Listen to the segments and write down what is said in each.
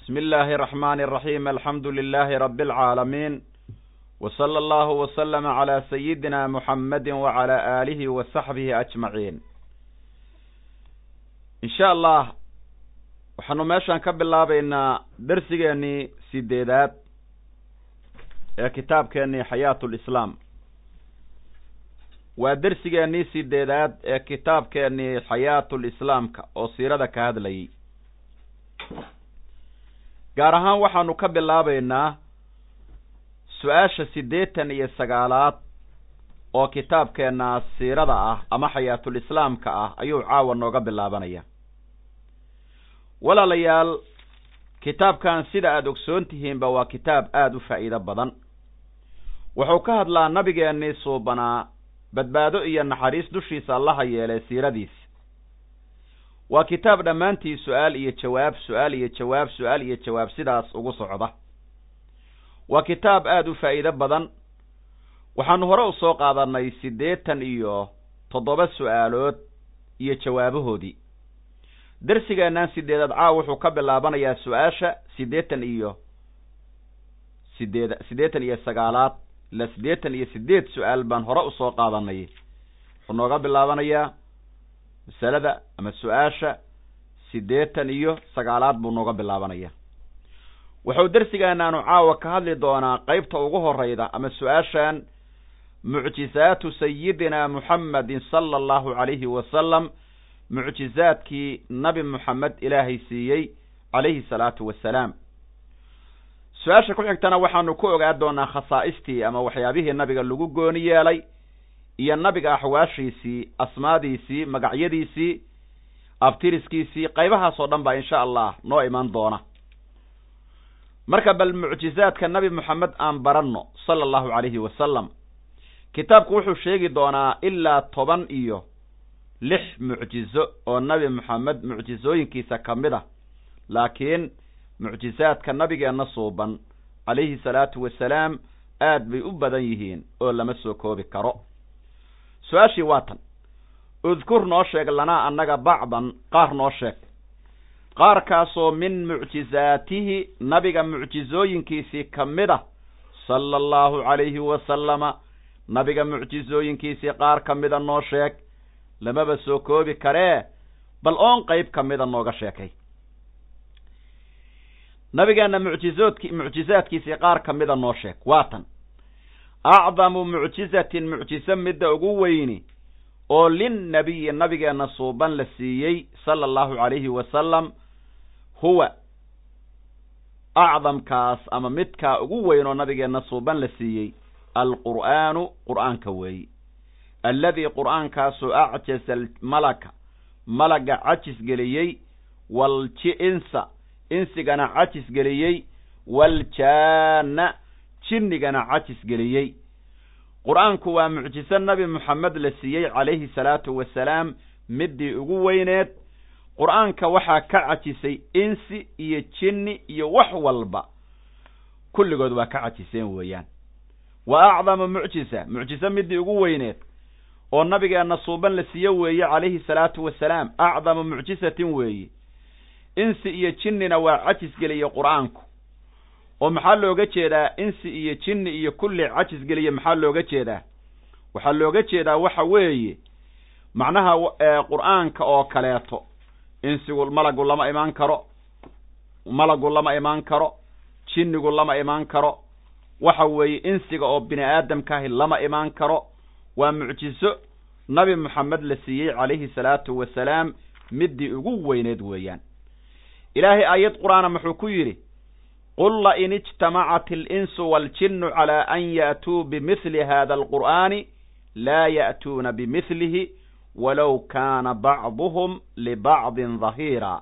بسم الله الرحمن الرحيم الحمد لله رب العالمين وصلى الله وسلم على سيدنا محمد وعلى آله وصحبه أجمعين إن شاء الله waxaanu meeshaan ka bilaabaynaa darsigeenii sideedaad ee kitaabkeenii xayaat lislaam waa dersigeenii sideedaad ee kitaabkeenii xayaatulislaamka oo siirada ka hadlayay gaar ahaan waxaanu ka bilaabaynaa su'aasha siddeetan iyo sagaalaad oo kitaabkeenna siirada ah ama xayaatulislaamka ah ayuu caawa nooga bilaabanaya walaalayaal kitaabkan sida aada ogsoon tihiinba waa kitaab aada u faa'iido badan. Wuxuu ka hadlaa nabigeennii suubanaa badbaado iyo naxariis dushiisa allaha yeelay siiradiisa waa kitaab dhammaantii su'aal iyo jawaab su'aal iyo jawaab su'aal iyo jawaab sidaas ugu socda. Waa kitaab aada u faa'iido badan. Waxaanu hore u soo qaadanay siddeetan iyo toddoba su'aalood iyo jawaabahoodii. Darsigeennan sideedaad caaw wuxuu ka bilaabanayaa su'aasha siddeetan iyo sideed siddeetan iyo sagaalaad ilaa siddeetan iyo sideed su'aal baan hore u soo qaadanay wuxuu nooga bilaabanayaa masalada ama su'aasha siddeetan iyo sagaalaad buu nooga bilaabanaya wuxuu darsigeennaanu caawa ka hadli doonaa qeybta ugu horeyda ama su'aashan mucjizaatu sayidina muxamedin sala allahu calayhi wasalam mucjizaadkii nabi moxamed ilaahay siiyey calayhi salaatu wasalaam su'aasha ku xigtana waxaanu ku ogaa doonaa khasaa'istii ama waxyaabihii nabiga lagu gooni yeelay iyo nabiga axwaashiisii asmaadiisii magacyadiisii abtiriskiisii qaybahaasoo dhan baa insha allah noo iman doona. Marka bal mucjizaadka nabi moxamed aan baranno sala allahu calayhi wasalam kitaabku wuxuu sheegi doonaa ilaa toban iyo lix mucjizo oo nabi moxamed mucjizooyinkiisa ka mid ah. Laakiin mucjizaadka nabigeenna suuban calayhi salaatu wasalaam aad bay u badan yihiin oo lama soo koobi karo su'aashii waa tan. Udkur noo sheeg lanaa annaga bacdan qaar noo sheeg. Qaarkaasoo min mucjizaatihi nabiga mucjizooyinkiisii ka mid ah sala allahu calayhi wasalama nabiga mucjizooyinkiisii qaar ka mida noo sheeg. Lamaba soo koobi karee bal oon qeyb ka mida nooga sheekay. Nabigeenna mucjizoodki mucjizaadkiisii qaar ka mida noo sheeg. Waa tan acdamu mucjizatin mucjizo midda ugu weyni oo linnabiyi nabigeenna suuban la siiyey sala allahu calayhi wasalam huwa acdamkaas ama midkaa ugu weyn oo nabigeenna suuban la siiyey alqur'aanu qur'aanka weeyi alladii qur'aankaasoo acjaza malaka malaga cajis geliyey walji insa insigana cajis geliyey waljaana jinnigana cajis geliyey. Qur'aanku waa mucjiso nabi moxamed la siiyey calayhi salaatu wasalaam middii ugu weyneed. Qur'aanka waxaa ka cajisay insi iyo jinni iyo wax walba. Kulligood waa ka cajiseen weeyaan. Wa acdamu mucjisa mucjiso middii ugu weyneed. Oo nabigeenna suuban la siiye weeye calayhi salaatu wasalaam acdamu mucjisatin weeye. Insi iyo jinnina waa cajis geliye qur'aanku oo maxaa looga jeedaa insi iyo jinni iyo kulli cajis geliye maxaa looga jeedaa? Waxaa looga jeedaa waxa weeye macnaha qur'aanka oo kaleeto. Insigu malagu lama imaan karo malagu lama imaan karo jinnigu lama imaan karo. Waxa weeye insiga oo bini aadamkaahi lama imaan karo. Waa mucjizo nabi moxamed la siiyey calayhi salaatu wasalaam middii ugu weyneed weeyaan. Ilaahay aayad qur'aana muxuu ku yidhi qul lain ijtamacat alinsu waaljinnu calaa an ya'tuu bimithli hada alqur'aani laa ya'tuuna bimithlihi walow kaana bacduhum libacdin dahiira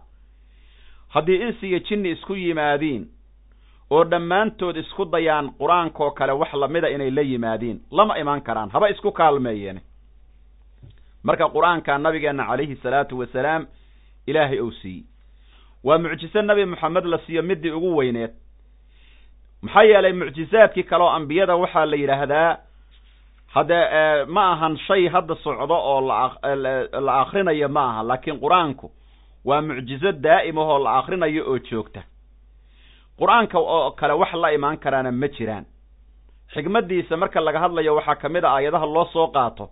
haddii insi iyo jinni isku yimaadiin oo dhammaantood isku dayaan qur'aankoo kale wax lamida inay la yimaadiin lama imaan karaan haba isku kaalmeeyeen. Marka qur'aanka nabigeenna calayhi salaatu wasalaam ilaahay ou siiyey waa mucjiso nabi moxamed la siiyo middii ugu weyneed. Maxaa yeelay mucjizaadkii kale oo ambiyada waxaa la yidhaahdaa haddee ma ahan shay hadda socdo oo la akrinayo ma aha laakiin qur'aanku waa mucjizo daa'imahoo la akrinayo oo joogta. Qur'aanka oo kale wax la imaan karaana ma jiraan. Xigmaddiisa marka laga hadlayo waxaa ka mid a aayadaha loo soo qaato.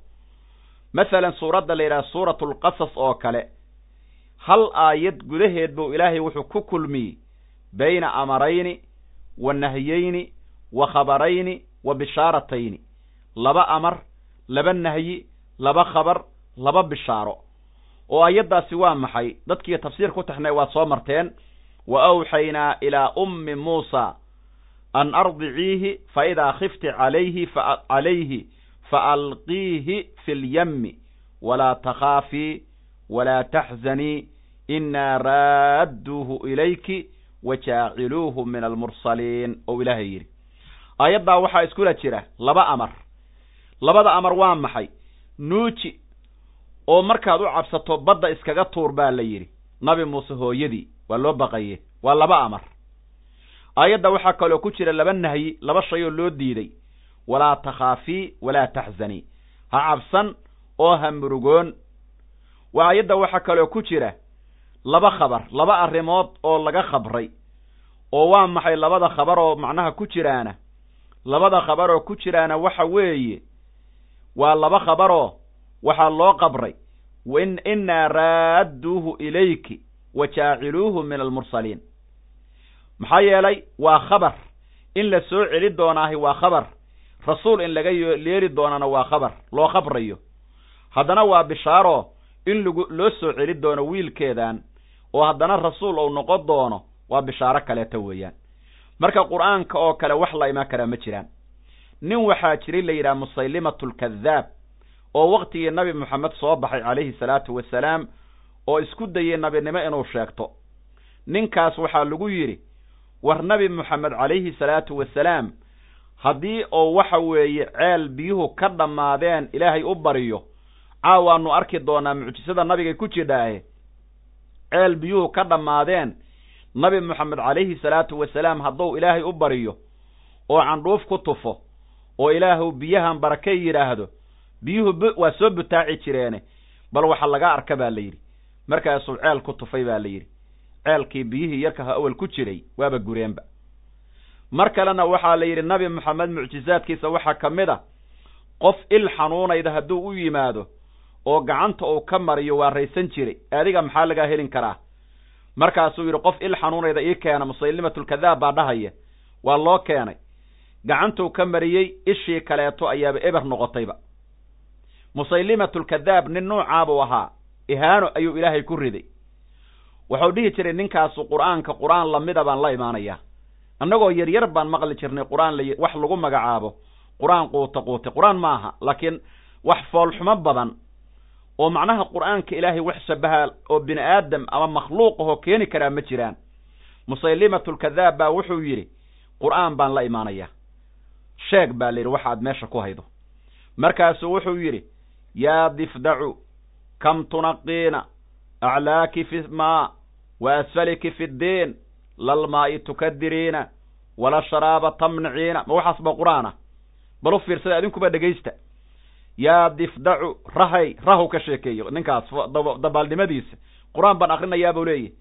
Masalan suuradda la yidhaha suuratulqasas oo kale hal aayad gudaheed buu ilaahay wuxuu ku kulmiyey bayna amarayni wa nahyeyni wa khabarayni wa bishaaratayni. Laba amar laba nahyi laba khabar laba bishaaro. Oo aayaddaasi waa maxay? Dadkii tafsiir ku taxnay waa soo marteen wa awxaynaa ilaa ummi muusa an ardiciihi fa idaa khifti calayhi calayhi fa alqiihi fi lyammi walaa takhaafii walaa taxzanii inaa raadduuhu ilayki wa jaaciluuhu min almursaliin ou ilaahay yidhi aayaddaa waxaa iskula jira laba amar labada amar waa maxay nuuji oo markaad u cabsato badda iskaga tuur baa la yidhi nabi muuse hooyadii waa loo baqaye waa laba amar aayadda waxaa kaloo ku jira laba nahyi laba shay oo loo diiday walaa takhaafii walaa taxzanii ha cabsan oo ha murugoon waa aayadda waxaa kaloo ku jira laba khabar laba arrimood oo laga khabray oo waa maxay labada khabar oo macnaha ku jiraana? Labada khabar oo ku jiraana waxa weeye waa laba khabaroo waxaa loo qabray innaa raadduuhu ilayki wa jaaciluuhu min almursaliin. Maxaa yeelay waa khabar. In la soo celi doonaahi waa khabar. Rasuul in laga yeeli doonana waa khabar loo khabrayo. Haddana waa bishaaro in lagu loo soo celi doono wiilkeedan oo haddana rasuul ou noqon doono waa bishaaro kaleeta weeyaan. Marka qur'aanka oo kale wax la imaan karaa ma jiraan. Nin waxaa jiray la yidhaha musaylimatu lkadaab oo waktigii nabi moxamed soo baxay calayhi salaatu wasalaam oo isku dayey nabinimo inuu sheegto. Ninkaas waxaa lagu yidhi war nabi moxamed calayhi salaatu wasalaam haddii oo waxa weeye ceel biyuhu ka dhammaadeen ilaahay u bariyo caawaanu arki doonaa mucjisada nabigay ku jidhaahe ceel biyuhu ka dhammaadeen. Nabi moxamed calayhi salaatu wasalaam hadduu ilaahay u bariyo oo candhuuf ku tufo oo ilaahu biyahan barakay yidhaahdo biyuhu waa soo butaaci jireene. Bal waxa laga arka baa la yidhi. Markaasuu ceel ku tufay baa la yidhi. Ceelkii biyihii yarkaha awel ku jiray waaba gureenba. Mar kalena waxaa la yidhi nabi moxamed mucjizaadkiisa waxaa ka mid a qof il xanuunayda hadduu u yimaado oo gacanta uu ka mariyo waa raysan jiray. Adiga maxaa lagaa helin karaa? Markaasuu yidhi qof il xanuunayda ii keena musaylimatulkadaab baa dhahaya. Waa loo keenay. Gacantuu ka mariyey ishii kaleeto ayaaba eber noqotayba. Musaylimatulkadaab nin nuucaabuu ahaa. Ihaano ayuu ilaahay ku riday. Wuxuu dhihi jiray ninkaasu qur'aanka qur'aan lamida baan la imaanayaa annagoo yaryar baan maqli jirnay qur'aan la wax lagu magacaabo. Qur'aan quuta quute qur'aan ma aha laakiin wax foolxumo badan oo macnaha qur'aanka ilaahay wax shabaha oo bini aadam ama makhluuq ahoo keeni karaa ma jiraan. Musaylimatulkadaab baa wuxuu yidhi qur'aan baan la imaanayaa sheeg baa la yidhi waxaad meesha ku haydo. Markaasuu wuxuu yidhi yaa difdacu kam tunaqiina aclaaki fi maa wa asfaliki fi ddiin lalmaa'i tukadiriina wala sharaaba tamniciina. Ma waxaas ba qur'aan ah bal u fiirsada adinkuba dhegaysta yaa difdacu rahay rahu ka sheekeeyo. Ninkaas dabaaldhimadiisa qur'aan baan akrinayaa buu leeyahy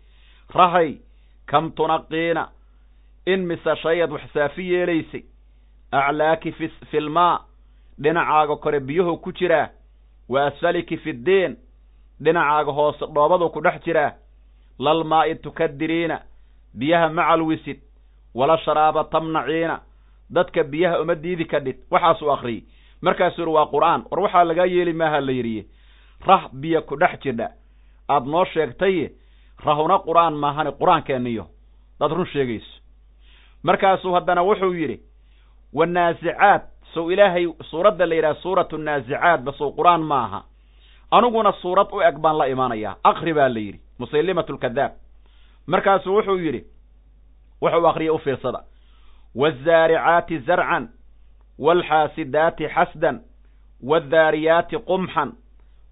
rahay kam tunaqiina in mise shayad wax saafi yeelaysay. Aclaaki fi filmaa dhinacaaga kore biyuhu ku jiraa wa asfaliki fi ddiin dhinacaaga hoose dhoobadu ku dhex jiraa lalmaa'i tukadiriina biyaha macalwisid wala sharaaba tamnaciina dadka biyaha uma diidi kadhid waxaasuu akriyey markaasuu yidhi waa qur'aan. War waxaa lagaa yeeli maaha la yidhiye rah biyo ku dhex jidha aad noo sheegtaye rahuna qur'aan maahane qur'aankeeniyo daad run sheegayso. Markaasuu haddana wuxuu yidhi wanaasicaad sow ilaahay suuradda la yidhaha suuratu naasicaad basow qur'aan maaha. Aniguna suurad u eg baan la imaanayaa. Akri baa la yidhi musaylimatulkadaab markaasuu wuxuu yidhi wuxuu akriyay u fiirsada waazzaaricaati zarcan waalxaasidaati xasdan waaddaariyaati qumxan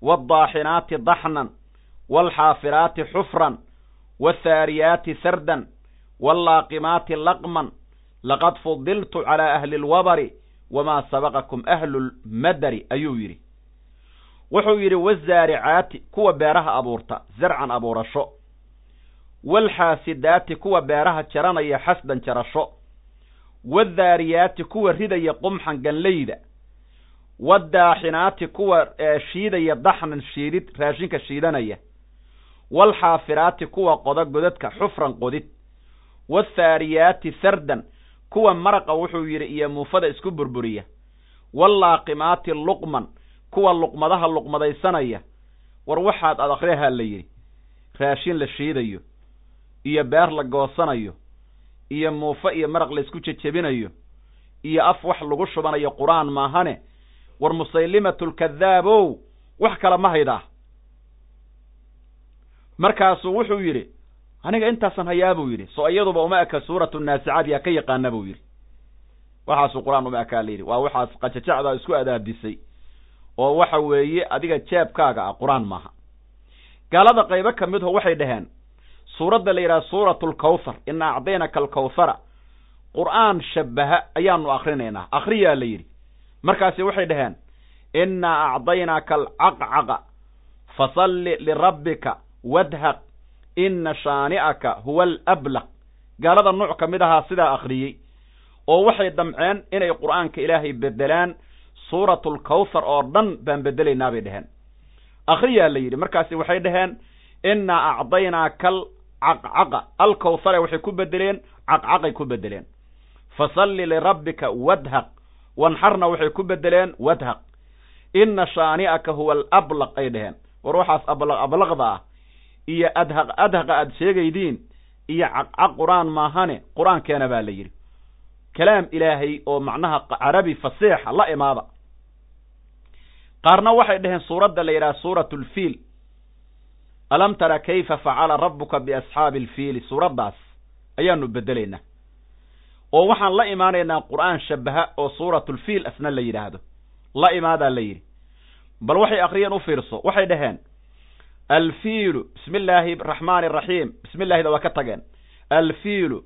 waaddaaxinaati daxnan waalxaafiraati xufran waathaariyaati sardan wallaaqimaati laqman laqad fudiltu calaa ahli lwabari wamaa sabaqakum ahlu lmadari ayuu yidhi wuxuu yidhi wazaaricaati kuwa beeraha abuurta zarcan abuurasho waalxaasidaati kuwa beeraha jaranaya xasdan jarasho waaddaariyaati kuwa ridaya qumxan ganleyda waddaaxinaati kuwa shiidaya daxnan shiidid raashinka shiidanaya waalxaafiraati kuwa qoda godadka xufran qodid waathaariyaati sardan kuwa maraqa wuxuu yidhi iyo muufada isku burburiya wallaaqimaati luqman kuwa luqmadaha luqmadaysanaya. War waxaad ad akhriyahaa la yidhi raashin la shiidayo iyo beer la goosanayo iyo muufo iyo maraq laysku jejebinayo iyo af wax lagu shubanayo qur'aan maahane war musaylimatulkadaabow wax kale ma haydaa markaasuu wuxuu yidhi aniga intaasan hayaa buu yidhi. So iyaduba uma eka suuratu naasicaad yaa ka yaqaana buu yidhi. Waxaasuu qur'aan uma ekaa la yidhi. Waa waxaas qajajacdaa isku adaabisay oo waxa weeye adiga jeebkaaga ah qur'aan maaha. Gaalada qaybo ka midho waxay dhaheen suuradda la yidhaha suuratu lkawthar ina acdaynaka alkawthara qur'aan shabaha ayaanu akrinaynaa akhriyaa la yidhi. Markaasi waxay dhaheen innaa acdaynaaka alcaqcaqa fasalli lirabbika wadhaq ina shaani'aka huwa alablaq gaalada nuuc ka mid ahaa sidaa akhriyey oo waxay damceen inay qur'aanka ilaahay bedelaan suuratulkawthar oo dhan baan bedelaynaa bay dhaheen. Akhriyaa la yidhi markaasi waxay dhaheen innaa acdaynaaka alcaqcaqa alkawthare waxay ku bedeleen caqcaqay ku bedeleen fasalli lirabbika wadhaq wanxarna waxay ku bedeleen wadhaq. Ina shaani'aka huwa alablaq ay dhaheen. War waxaas ablaq ablaqda ah. Iyo adhaq adhaqa aad sheegaydiin iyo caqcaq qur'aan maahane qur'aankeena baa la yidhi. Kalaam ilaahay oo macnaha carabi fasiixa la imaada. Qaarna waxay dhaheen suuradda la yidhaha suuratu lfiil alam tara kayfa facala rabbuka biasxaabi alfiili suuraddaas ayaanu bedelaynaa oo waxaan la imaanaynaa qur'aan shabaha oo suuratulfiil asna la yidhaahdo. La imaadaa la yidhi. Bal waxay akhriyeen u fiirso waxay dhaheen alfiilu bismi illaahi araxmaani araxiim bismi illahida waa ka tageen. Alfiilu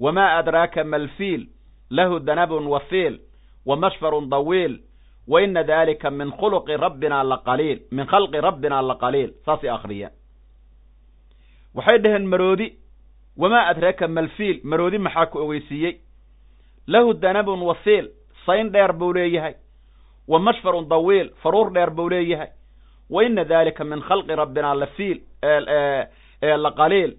wamaa adraaka ma alfiil lahu danabun wafiil wa mashfarun dawiil wa ina dalika min khuluqi rabbina laqaliil min khalqi rabbina laqaliil saasay akhriyeen waxay dhaheen maroodi wamaa adraaka malfiil maroodi maxaa ku ogeysiiyey lahu danabun wasiil sayn dheer buu leeyahay. Wa mashfarun dawiil faruur dheer buu leeyahay. Wa ina dalika min khalqi rabbina lafiil laqaliil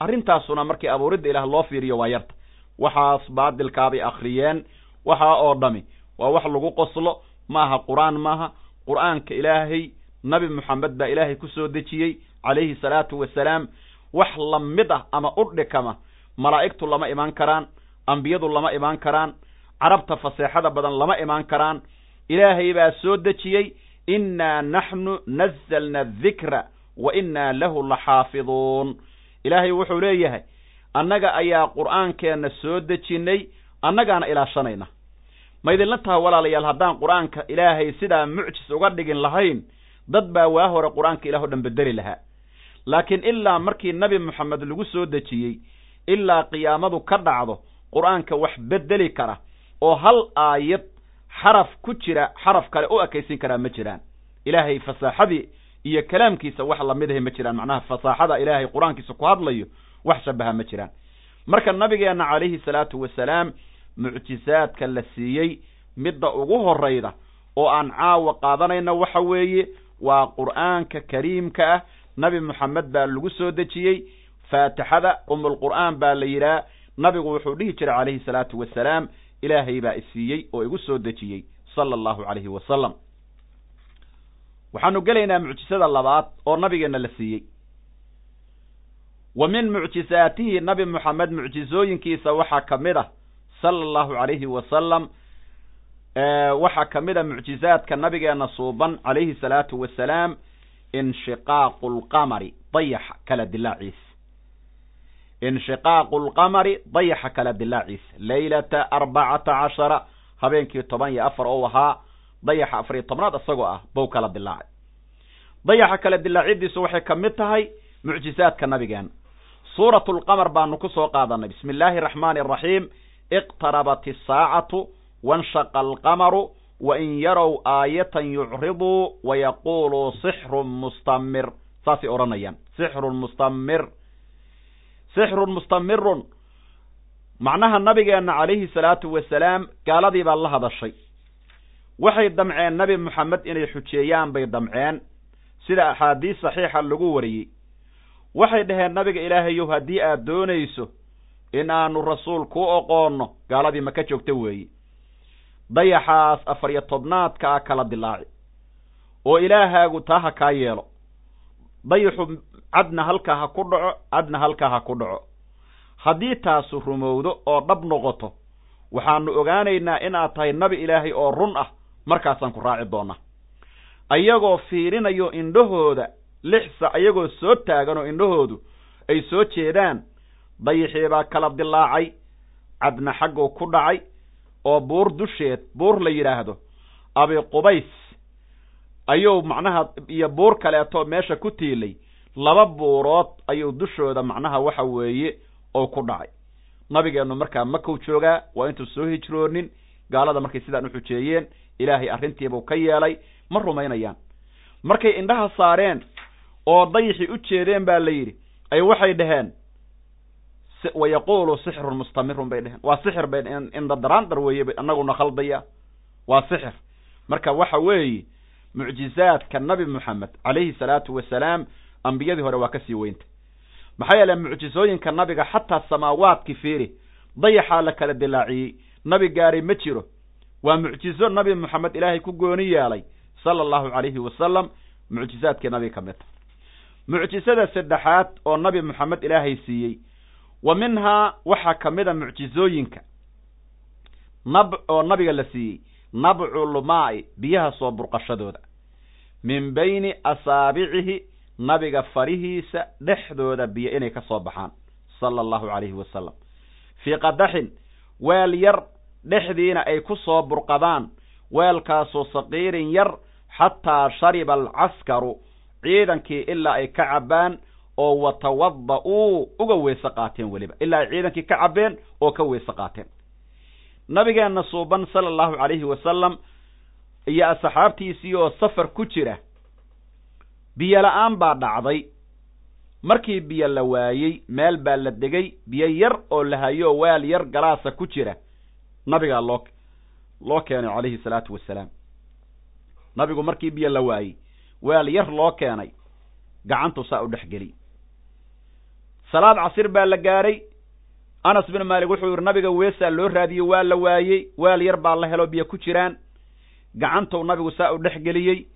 arrintaasuna markii abuuridda ilaah loo fiiriyo waa yarta. Waxaas baadilkaabay akhriyeen waxaa oo dhami. Waa wax lagu qoslo maaha qur'aan maaha. Qur'aanka ilaahay nabi moxamed baa ilaahay ku soo dejiyey calayhi salaatu wasalaam wax la mid ah ama u dhikama malaa'igtu lama imaan karaan ambiyadu lama imaan karaan carabta faseexada badan lama imaan karaan. Ilaahay baa soo dejiyey innaa naxnu nazalna adikra wa innaa lahu laxaafiduun. Ilaahay wuxuu leeyahay annaga ayaa qur'aankeenna soo dejinnay annagaana ilaashanayna ma idinla taha walaalayaal haddaan qur'aanka ilaahay sidaa mucjis uga dhigin lahayn dad baa waa hore qur'aanka ilah o dhan bedeli lahaa laakiin ilaa markii nebi moxamed lagu soo dejiyey ilaa qiyaamadu ka dhacdo qur'aanka wax bedeli kara oo hal aayad xaraf ku jira xaraf kale u ekaysin karaa ma jiraan. Ilaahay fasaaxadii iyo kalaamkiisa wax lamidahay ma jiraan. Macnaha fasaaxada ilaahay qur'aankiisa ku hadlayo wax shabaha ma jiraan. Marka nabigeenna calayhi salaatu wasalaam mucjizaadka la siiyey midda ugu horayda oo aan caawa qaadanayna waxa weeye waa qur'aanka kariimka ah nabi moxamed baa lagu soo dejiyey. Faatixada umulqur'aan baa la yidhaha nabigu wuxuu dhihi jiray calayhi salaatu wasalaam ilaahay baa isiiyey oo igu soo dejiyey. Sala allahu calayhi wasalam waxaanu gelaynaa mucjisada labaad oo nabigeenna la siiyey. Wa min mucjisaatihi nabi moxamed mucjizooyinkiisa waxaa ka mid ah sala allahu calayhi wasalam waxaa ka mid a mucjizaadka nabigeena suuban calayhi salaatu wasalaam inshiqaaqu lqamari dayaxa kala dilaaciisa inshiqaaqu lqamari dayaxa kala dilaaciisa leylata arbacata cashara habeenkii toban iyo afar ou ahaa dayaxa afariyo tobnaad isagoo ah bow kala dilaacay dayaxa kala dilaacidiisu waxay ka mid tahay mucjizaadka nabigeena suuratu lqamar baanu ku soo qaadanay. Bismi illaahi araxmaani araxiim iqtarabat isaacatu wanshaqa alqamaru wain yarow aayatan yucriduu wayaquuluu sixrun mustamir saasay odhanayaan sixrun mustamir sixrun mustamirun macnaha nabigeenna calayhi salaatu wasalaam gaaladii baa la hadashay waxay damceen nebi moxamed inay xujeeyaan bay damceen sida axaadiis saxiixa lagu wariyey waxay dhaheen nabiga ilaahayow haddii aad doonayso in aanu rasuul kuu oqoonno gaaladii maka joogta weeye dayaxaas afar iyo tobnaadka a kala dilaaci. oo ilaahaagu taa ha kaa yeelo. dayaxu cadna halkaa ha ku dhaco cadna halkaa ha ku dhaco. haddii taasu rumowdo oo dhab noqoto waxaanu ogaanaynaa inaad tahay nabi ilaahay oo run ah markaasaan ku raaci doonaa. ayagoo fiirinayo indhahooda lixsa ayagoo soo taagan oo indhahoodu ay soo jeedaan dayaxii baa kala dilaacay cadna xagguu ku dhacay oo buur dusheed buur la yidhaahdo abi qubays ayuu macnaha iyo buur kaleeto meesha ku tiilay. Laba buurood ayuu dushooda macnaha waxa weeye oo ku dhacay. Nabigeennu markaa makuu joogaa waa intuu soo hijroonin. Gaalada markay sidaan u xujeeyeen ilaahay arrintiibuu ka yeelay. Ma rumaynayaan. Markay indhaha saareen oo dayaxii u jeedeen baa la yidhi. Ay waxay dhaheen wa yaquulu sixrun mustamirun bay dheheen waa sixir bay indadaraandar weeye annaguna khaldaya. Waa sixir marka waxa weeye mucjizaadka nabi moxamed calayhi salaatu wasalaam ambiyadii hore waa ka sii weynta maxaa yeele mucjizooyinka nabiga xataa samaawaadki fiiri dayaxaa la kala dilaaciyey. Nabi gaaray ma jiro. Waa mucjizo nabi moxamed ilaahay ku gooni yeelay sala allahu calayhi wasalam mucjizaadkii nabiga ka mid ta mucjizada saddexaad oo nabi moxamed ilaahay siiyey wa minhaa waxaa ka mid a mucjizooyinka. Nab oo nabiga la siiyey nabcu lumaa'i biyaha soo burqashadooda. Min bayni asaabicihi nabiga farihiisa dhexdooda biyo inay ka soo baxaan sala allahu calayhi wasalam fii qadaxin weel yar dhexdiina ay ku soo burqadaan weelkaasoo saqiirin yar xataa shariba alcaskaru ciidankii ilaa ay ka cabbaan oo watawada-uu uga weyse qaateen weliba. Ilaa ay ciidankii ka cabbeen oo ka weyse qaateen nabigeenna suuban sala allahu calayhi wasalam iyo asxaabtiisii oo safar ku jira biyo la'aan baa dhacday. Markii biyo la waayey meel baa la degay biyo yar oo la hayo weel yar galaasa ku jira nabigaa loo loo keenay calayhi salaatu wasalaam nabigu markii biyo la waayey weel yar loo keenay gacantu saa u dhexgeliy salaad casir baa la gaaray. Anas bin maalik wuxuu yidhi nabiga weesaa loo raadiyey waa la waayey weel yar baa la helo biyo ku jiraan. Gacantuu nabigu saa u dhexgeliyey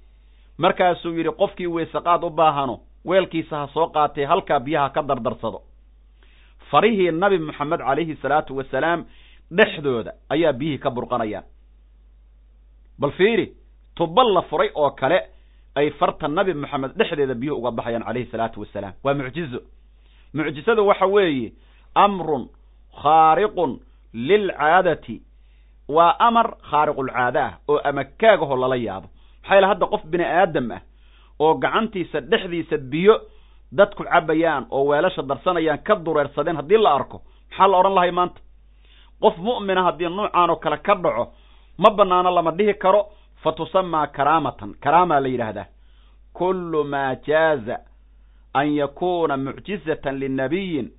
markaasuu yidhi qofkii weysaqaad u baahano weelkiisa ha soo qaatee halkaa biyaha ka dardarsado. Farihii nabi moxamed calayhi salaatu wasalaam dhexdooda ayaa biyihii ka burqanayaan bal fiiri tuba la furay oo kale ay farta nabi moxamed dhexdeeda biyuhu uga baxayaan calayhi salaatu wasalaam. Waa mucjizo mucjizadu waxa weeye amrun khaariqun lilcaadati waa amar khaariqulcaada ah oo amakaagahoo lala yaabo. Maxaa yaele hadda qof bini aadam ah oo gacantiisa dhexdiisa biyo dadku cabayaan oo weelasha darsanayaan ka dureersadeen haddii la arko maxaa la odhan lahay maanta? Qof mu'mina haddii nuucaan oo kale ka dhaco ma banaano lama dhihi karo fa tusamaa karaamatan. Karaamaa la yidhaahdaa kullu maa jaaza an yakuuna mucjizatan linabiyin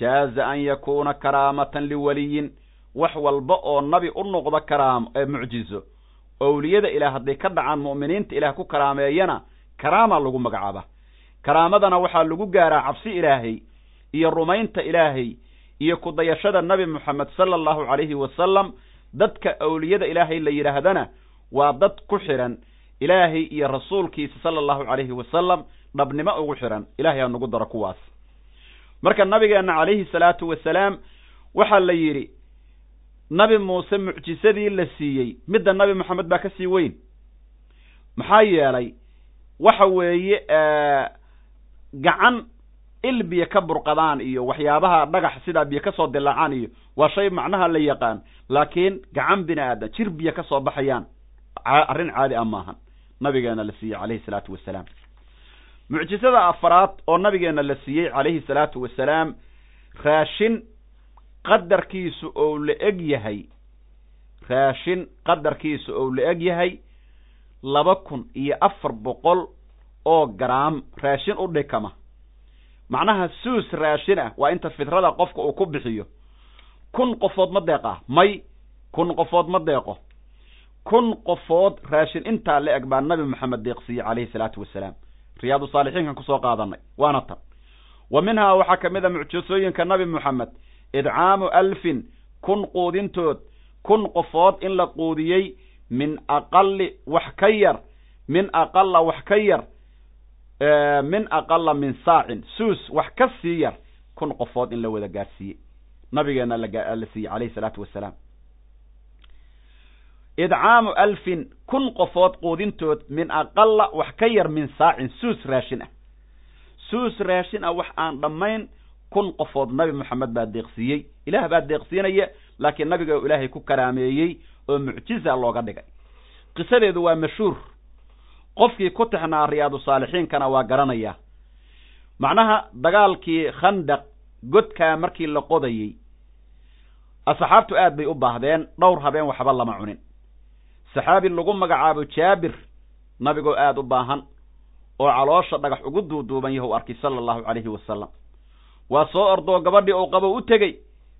jaaza an yakuuna karaamatan liwaliyin wax walba oo nabi u noqdo karaam mucjizo owliyada ilaah hadday ka dhacaan mu'miniinta ilaah ku karaameeyana karaamaa lagu magacaaba karaamadana waxaa lagu gaaraa cabsi ilaahay iyo rumaynta ilaahay iyo kudayashada nabi moxamed sala allahu calayhi wasalam dadka awliyada ilaahay la yidhaahdana waa dad ku xidhan ilaahay iyo rasuulkiisa sala allahu calayhi wasalam dhabnimo ugu xidhan ilahay ha nagu daro kuwaas. Marka nabigeenna calayhi salaatu wasalaam waxaa la yidhi nabi muuse mucjisadii la siiyey. Midda nabi moxamed baa ka sii weyn. Maxaa yeelay waxa weeye gacan il biyo ka burqadaan iyo waxyaabaha dhagax sidaa biyo ka soo dilaacaan iyo waa shay macnaha la yaqaan. Laakiin gacan bini aadam jir biyo ka soo baxayaan. Arrin caadi ah maahan nabigeena la siiyey calayhi salaatu wasalaam. Mucjisada afaraad oo nabigeena la siiyey calayhi salaatu wasalaam raashin qadarkiisu ou la eg yahay raashin qadarkiisu ou la eg yahay laba kun iyo afar boqol oo garaam raashin u dhikama. Macnaha suus raashin ah waa inta fitrada qofka uu ku bixiyo. Kun qofood ma deeq ah may kun qofood ma deeqo kun qofood raashin intaa la eg baa nabi moxamed deeqsiiyey calayhi salaatu wasalaam riyaadu saalixiinkan ku soo qaadanay. Waana tan. Wa minhaa waxaa ka mid a mucjisooyinka nabi moxamed idcaamu alfin kun quudintood kun qofood in la quudiyey min aqali wax ka yar min aqala wax ka yar min aqala min saacin suus wax ka sii yar kun qofood in la wada gaadhsiiyey. Nabigeena la siiyey calayhi salaatu wasalaam idcaamu alfin kun qofood quudintood min aqala wax ka yar min saacin suus raashin ah. Suus raashin ah wax aan dhammayn kun qofood nabi moxamed baa deeqsiiyey. Ilaah baa deeqsiinaya laakiin nabiga ilaahay ku karaameeyey oo mucjiza looga dhigay. Qisadeedu waa mashhuur. Qofkii ku tixnaa riyaadu saalixiinkana waa garanayaa. Macnaha dagaalkii khandaq godkaa markii la qodayey asxaabtu aad bay u baahdeen dhowr habeen waxba lama cunin saxaabi lagu magacaabo jaabir nabigoo aada u baahan oo caloosha dhagax ugu duuduuban yahu arkay sala allahu calayhi wasalam waa soo ordoo gabadhii uu qabo u tegey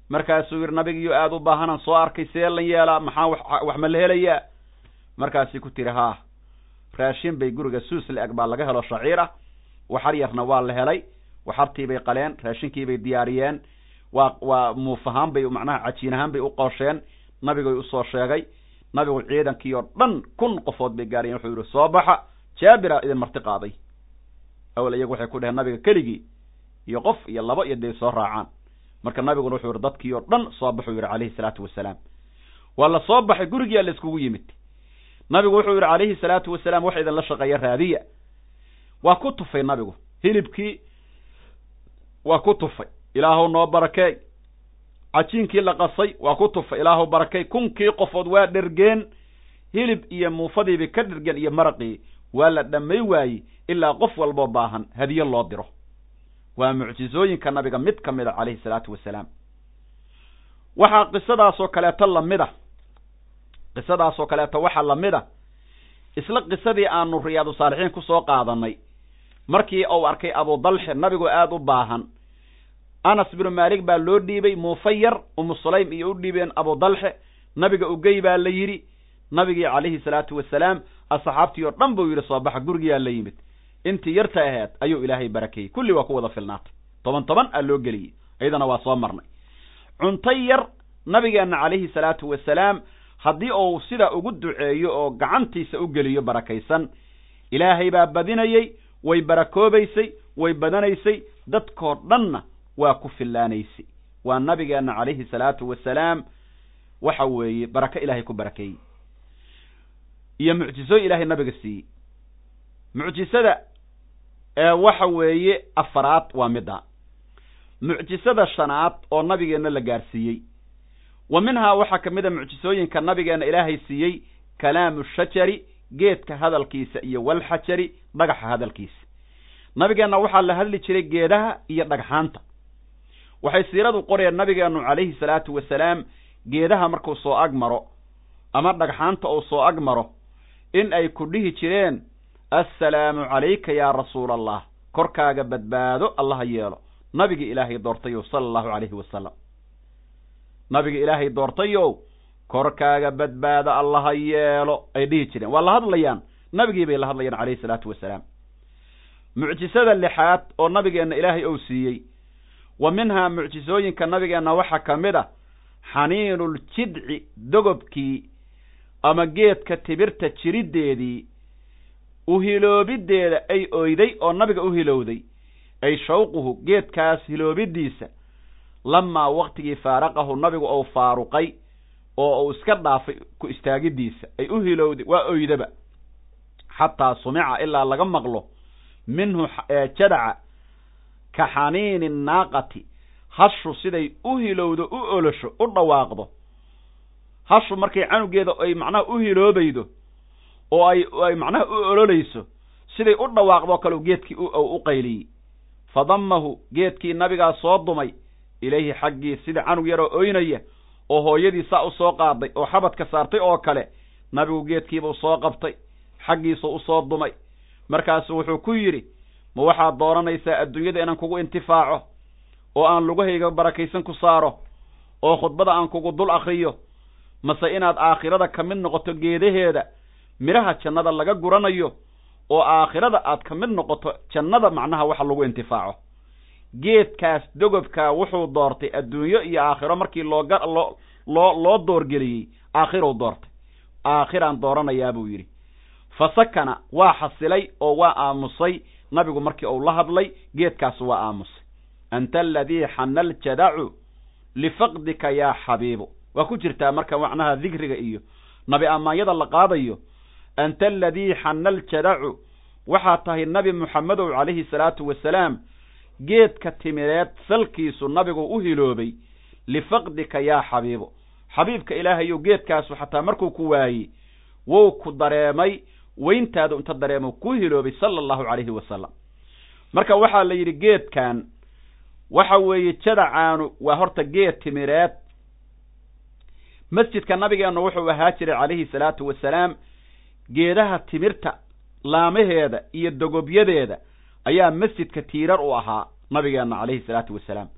markaasuu yidhi nabigiyo aada u baahanan soo arkay see lan yeelaa maxaa wax ma la helayaa? Markaasii ku tiri haa raashin bay guriga suus la-eg baa laga helo shaciir ah waxar yarna waa la helay. Waxartiibay qaleen raashinkiibay diyaariyeen. Waa waa muuf ahaan bay macnaha cajiin ahaan bay u qoosheen nabigay u soo sheegay nabigu ciidankii oo dhan kun qofood bay gaariyeen wuxuu yidhi soo baxa jaabira idin marti qaaday. Awal iyagu waxay ku dheheen nabiga keligii iyo qof iyo laba iyo day soo raacaan. Marka nabiguna wuxuu yidhi dadkii oo dhan soo baxuu yidhi calayhi salaatu wasalaam. Waa la soo baxay gurigiyaa la iskugu yimid. Nabigu wuxuu yidhi calayhi salaatu wasalaam wax idinla shaqeeya raadiya. Waa ku tufay nabigu hilibkii waa ku tufay ilaahow noo barakeey cajiinkii la qasay waa ku tufay ilaahow barakey kunkii qofood waa dhergeen hilib iyo muufadiiba ka dhergeen iyo maraqii waa la dhammay waayey ilaa qof walboo baahan hadiye loo diro. Waa mucjizooyinka nabiga mid ka mid a calayhi salaatu wasalaam. Waxaa qisadaasoo kaleeto la mid a qisadaasoo kaleeto waxaa la mid a isla qisadii aanu riyaadu saalixiin ku soo qaadanay. Markii uu arkay abudalxe nabigoo aada u baahan anas binu maalik baa loo dhiibay muufayar umu sulaym iyo u dhiibeen abudalxe nabiga ugey baa la yidhi nabigii calayhi salaatu wasalaam asxaabtii oo dhan buu yidhi soo baxa gurigiyaa la yimid. Intii yarta aheed ayuu ilaahay barakeeyey kulli waa ku wada filnaatay. Toban toban aa loo geliyey iyadana waa soo marnay. Cunto yar nabigeenna calayhi salaatu wasalaam haddii uu sidaa ugu duceeyo oo gacantiisa u geliyo barakaysan ilaahay baa badinayey way barakoobaysay way badanaysay dadkoo dhanna waa ku fillaanaysay waa nabigeenna calayhi salaatu wasalaam waxa weeye barako ilaahay ku barakeeyey iyo mucjizooy ilaahay nabiga siiyey. Mucjisada ee waxa weeye afaraad waa midda. Mucjisada shanaad oo nabigeenna la gaarsiiyey. Wa minhaa waxaa ka mid a mucjisooyinka nabigeenna ilaahay siiyey kalaamu shajari geedka hadalkiisa iyo walxajari dhagaxa hadalkiisa. Nabigeenna waxaa la hadli jiray geedaha iyo dhagxaanta waxay siiradu qoreen nabigeennu calayhi salaatu wasalaam geedaha markuu soo ag maro ama dhagxaanta uu soo ag maro in ay ku dhihi jireen assalaamu calayka yaa rasuula allah korkaaga badbaado allaha yeelo. Nabigii ilaahay doortayow sala allahu calayhi wasalam. Nabiga ilaahay doortayow korkaaga badbaado allaha yeelo ay dhihi jireen. Waa la hadlayaan. Nabigii bay la hadlayaan calayhi salaatu wasalaam. Mucjisada lixaad oo nabigeenna ilaahay ou siiyey wa minhaa mucjisooyinka nabigeenna waxaa ka mid a xaniinuljidci dogobkii ama geedka tibirta jiriddeedii uhiloobideeda ay oyday oo nabiga u hilowday ay shawquhu geedkaas hiloobidiisa lamaa waktigii faaraqahu nabigu ou faaruqay oo uu iska dhaafay ku istaagidiisa ay u hilowday waa oydaba. Xataa sumica ilaa laga maqlo minhu jadaca ka xaniini naaqati. Hashu siday u hilowdo u olosho u dhawaaqdo. Hashu markay canugeeda ay macnaha u hiloobaydo oo ay ay macnaha u ololayso siday u dhawaaqdoo kale geedkii u qayliyey. Fadamahu geedkii nabigaa soo dumay ilayhi xaggii sida canug yaroo oynaya oo hooyadii saa u soo qaaday oo xabadka saartay oo kale nabigu geedkiibuu soo qabtay xaggiisuu u soo dumay. Markaasu wuxuu ku yidhi ma waxaad dooranaysaa adduunyada inaan kugu intifaaco oo aan lugahayga barakaysan ku saaro oo khudbada aan kugu dul akriyo mase inaad aakhirada ka mid noqoto geedaheeda midhaha jannada laga guranayo oo aakhirada aad ka mid noqoto jannada macnaha waxa lagu intifaaco. Geedkaas dogobkaa wuxuu doortay adduunyo iyo aakhiro markii looga loo loo loo doorgeliyey. Aakhiruu doortay. Aakhiraan dooranayaa buu yidhi. Fasakana waa xasilay oo waa aamusay nabigu markii uu la hadlay geedkaas waa aamusay anta aladii xana aljadacu lifaqdika yaa xabiibu waa ku jirtaa marka macnaha dikriga iyo nabi ammaanyada la qaadayo. Anta aladii xana aljadacu waxaa tahay nabi muxamedow calayhi salaatu wasalaam geedka timireed salkiisu nabigu u hiloobay lifaqdika yaa xabiibu xabiibka ilaahayow geedkaasu xataa markuu ku waayey wou ku dareemay weyntaadu inta dareemo ku hiloobay sala allahu calayhi wasalam marka waxaa la yidhi geedkan waxa weeye jadacaanu waa horta geed timireed. Masjidka nabigeennu wuxuu ahaa jiray calayhi salaatu wasalaam. Geedaha timirta laamaheeda iyo dogobyadeeda ayaa masjidka tiirar u ahaa nabigeenna calayhi salaatu wasalaam.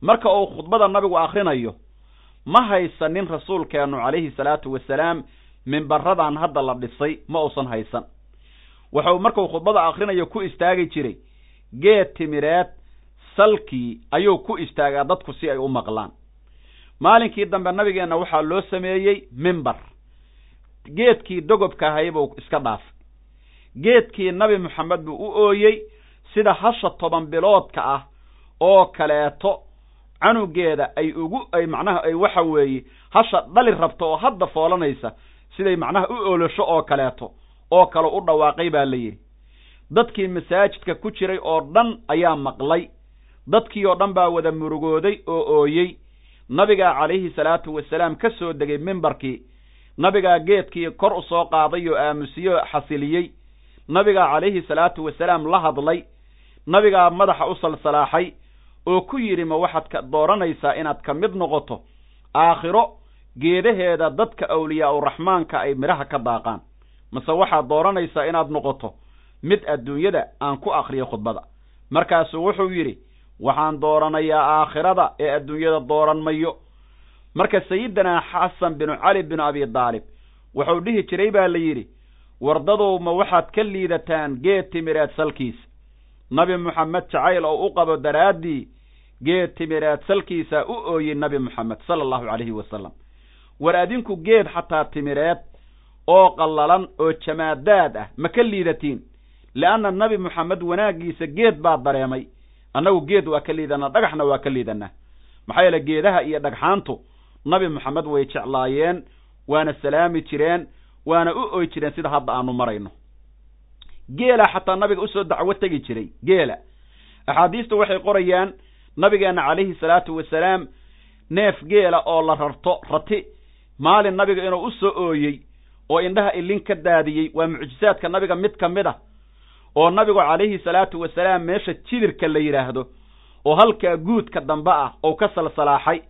Marka uu khudbada nabigu akrinayo ma haysanin rasuulkeennu calayhi salaatu wasalaam minbaradan hadda la dhisay ma uusan haysan. Wuxuu markuu khudbada akrinayo ku istaagi jiray geed timireed salkii ayuu ku istaagaa dadku si ay u maqlaan. Maalinkii dambe nabigeenna waxaa loo sameeyey mimbar geedkii dogobka ahay buu iska dhaafay. Geedkii nabi moxamed buu u ooyey sida hasha toban biloodka ah oo kaleeto canugeeda ay ugu ay macnaha ay waxa weeye hasha dhali rabto oo hadda foolanaysa siday macnaha u olosho oo kaleeto oo kale u dhawaaqay baa la yidhi. Dadkii masaajidka ku jiray oo dhan ayaa maqlay. Dadkii oo dhan baa wada murugooday oo ooyey. Nabigaa calayhi salaatu wasalaam ka soo degay mimbarkii. Nabigaa geedkii kor u soo qaaday oo aamusiyo xasiliyey. Nabigaa calayhi salaatu wasalaam la hadlay. Nabigaa madaxa u salsalaaxay oo ku yidhi ma waxaad ka dooranaysaa inaad ka mid noqoto aakhiro geedaheeda dadka awliyaa uraxmaanka ay midhaha ka daaqaan. Mase waxaad dooranaysaa inaad noqoto mid adduunyada aan ku akriyo khudbada. Markaasuu wuxuu yidhi waxaan dooranayaa aakhirada ee adduunyada dooran mayo. Marka sayidinaa xasan binu cali binu abi daalib wuxuu dhihi jiray baa la yidhi wardadow ma waxaad ka liidataan geed timireed salkiisa. Nabi moxamed jacayl oo u qabo daraaddii geed timireed salkiisaa u ooyey nabi moxamed sala allahu calayhi wasalam war adinku geed xataa timireed oo qallalan oo jamaadaad ah ma ka liidatiin leanna nabi moxamed wanaaggiisa geed baa dareemay. Annagu geed waa ka liidanaa dhagaxna waa ka liidanaa. Maxaa yeele geedaha iyo dhagxaantu nabi moxamed way jeclaayeen waana salaami jireen waana u oy jireen sida hadda aanu marayno. Geela xataa nabiga u soo dacwo tegi jiray geela. Axaadiistu waxay qorayaan nabigeenna calayhi salaatu wasalaam neef geela oo la rarto rati maalin nabiga inuu u soo ooyey oo indhaha ilin ka daadiyey waa mucjisaadka nabiga mid ka mid ah oo nabigu calayhi salaatu wasalaam meesha jidirka la yidhaahdo oo halkaa guudka dambe ah ou ka salsalaaxay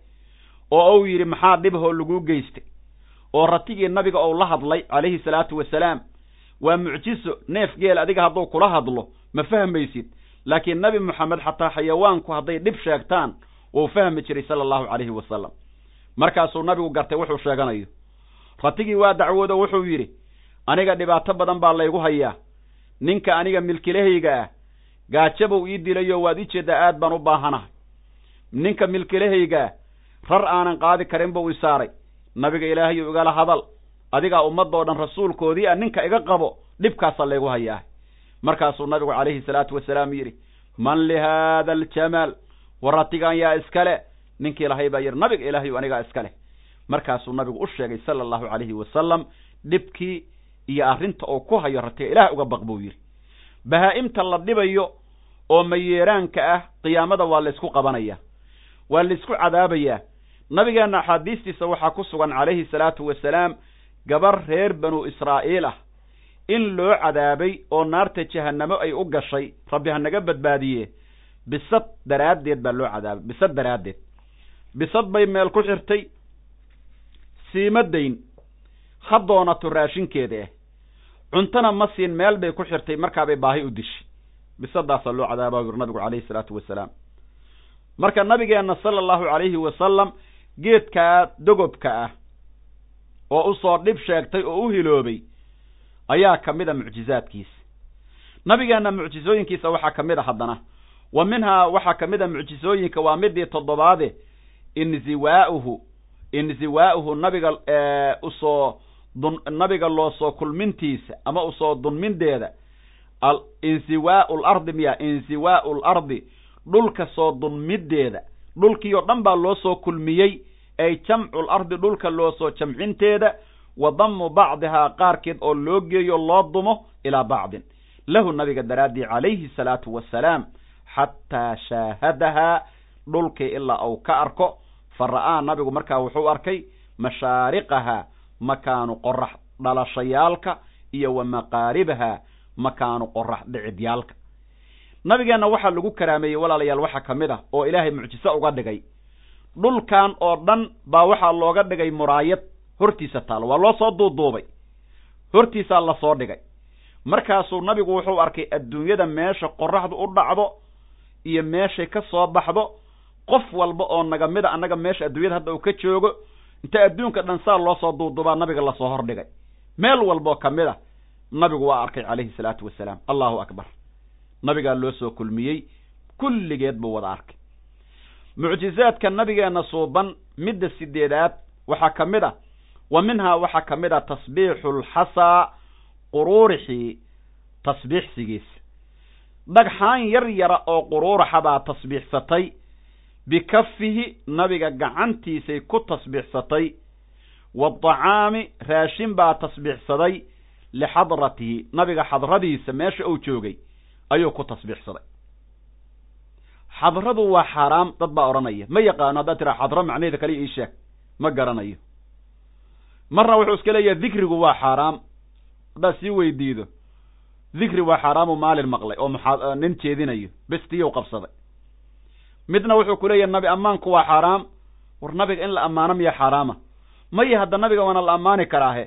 oo uu yidhi maxaa dhibahoo laguu geystay? oo ratigii nabiga ou la hadlay calayhi salaatu wasalaam waa mucjiso neef geel adiga hadduu kula hadlo ma fahmaysid. Laakiin nabi moxamed xataa xayawaanku hadday dhib sheegtaan wuu fahmi jiray sala allahu calayhi wasalam markaasuu nabigu gartay wuxuu sheeganayo. Ratigii waa dacwoodo wuxuu yidhi aniga dhibaato badan baa laygu hayaa. Ninka aniga milkilahayga ah gaajabuu ii dilayo waad ii jeeddaa aad baan u baahanahay. Ninka milkilahayga ah rar aanan qaadi karin buu isaaray nabiga ilaahayu igala hadal adigaa ummadoo dhan rasuulkoodii ah ninka iga qabo dhibkaasa laygu hayaa. Markaasuu nabigu calayhi salaatu wasalaam yidhi man lihaada aljamaal war ratigan yaa iskale ninkii lahay baa yidhi nabiga ilaahayu anigaa iskaleh markaasuu nabigu u sheegay sala allahu calayhi wasalam dhibkii iyo arrinta uu ku hayo ratiga ilaah uga baq buu yidhi. Bahaa-imta la dhibayo oo mayeeraanka ah qiyaamada waa laysku qabanaya waa laysku cadaabayaa nabigeenna axaadiistiisa waxaa ku sugan calayhi salaatu wasalaam gabar reer banu israa'iil ah in loo cadaabay oo naarta jahannamo ay u gashay rabbi ha naga badbaadiye bisad daraaddeed baa loo cadaabay bisad daraaddeed bisad bay meel ku xirtay. Siimadayn ha doonato raashinkeeda ah cuntona ma siin meel bay ku xirtay markaabay baahi u dishay bisadaasaa loo cadaaba yuri nabigu calayhi salaatu wasalaam. Marka nabigeenna sala allahu calayhi wasalam geedkaa dogobka ah oo u soo dhib sheegtay oo u hiloobay ayaa ka mid a mucjizaadkiisa nabigeenna mucjizooyinkiisa waxaa ka mid a haddana. Wa minhaa waxaa ka mid a mucjizooyinka waa midii toddobaade inziwaa'uhu inziwaa'uhu nabiga u soo dun nabiga loo soo kulmintiisa ama u soo dunmindeeda inziwaa'u lardi miya inziwaa'u lardi dhulka soo dunmideeda dhulkii oo dhan baa loo soo kulmiyey ay jamcu lardi dhulka loo soo jamcinteeda wa damu bacdihaa qaarkeed oo loo geeyo loo dumo ilaa bacdin. Lahu nabiga daraaddii calayhi salaatu wasalaam xataa shaahadahaa dhulkii ilaa uu ka arko fa ra'aa nabigu markaa wuxuu arkay mashaariqahaa makaanu qorax dhalashayaalka iyo wa maqaaribahaa makaanu qorax dhicidyaalka. Nabigeenna waxaa lagu karaameeyey walaalayaal waxaa ka mid ah oo ilaahay mucjiso uga dhigay. Dhulkan oo dhan baa waxaa looga dhigay muraayad. Hortiisa taalo waa loo soo duuduubay. Hortiisaa la soo dhigay. Markaasuu nabigu wuxuu arkay adduunyada meesha qoraxdu u dhacdo iyo meeshay ka soo baxdo qof walba oo naga mid a annaga meesha adduunyada hadda uu ka joogo inta adduunka dhan saa loo soo duuduubaa nabiga la soo hordhigay. Meel walboo ka mid a nabigu waa arkay calayhi salaatu wasalaam. Allahu akbar. Nabigaa loo soo kulmiyey kulligeed buu wada arkay. Mucjizaadka nabigeenna suuban midda sideedaad waxaa ka mid ah wa minhaa waxaa ka mid ah tasbiixu lxasaa quruurixii tasbiixsigiisa dhagxaan yar yara oo quruuraxa baa tasbiixsatay bikafihi nabiga gacantiisay ku tasbiixsatay waadacaami raashin baa tasbiixsaday lixadratihi nabiga xadradiisa meesha uu joogay ayuu ku tasbiixsaday xadradu waa xaaraam dad baa odhanaya ma yaqaano haddaad tiraa xadro macnaheeda kaliya ii sheeg ma garanayo marna wuxuu iska leeyahay dikrigu waa xaaraam haddaad sii weydiido dikri waa xaaraamu maalin maqlay oo muxaa nin jeedinayo bestiyow qabsaday midna wuxuu ku leeyahay nabi ammaanku waa xaaraam war nabiga in la ammaano miya xaaraama maya hadda nabiga waana la ammaani karaahe?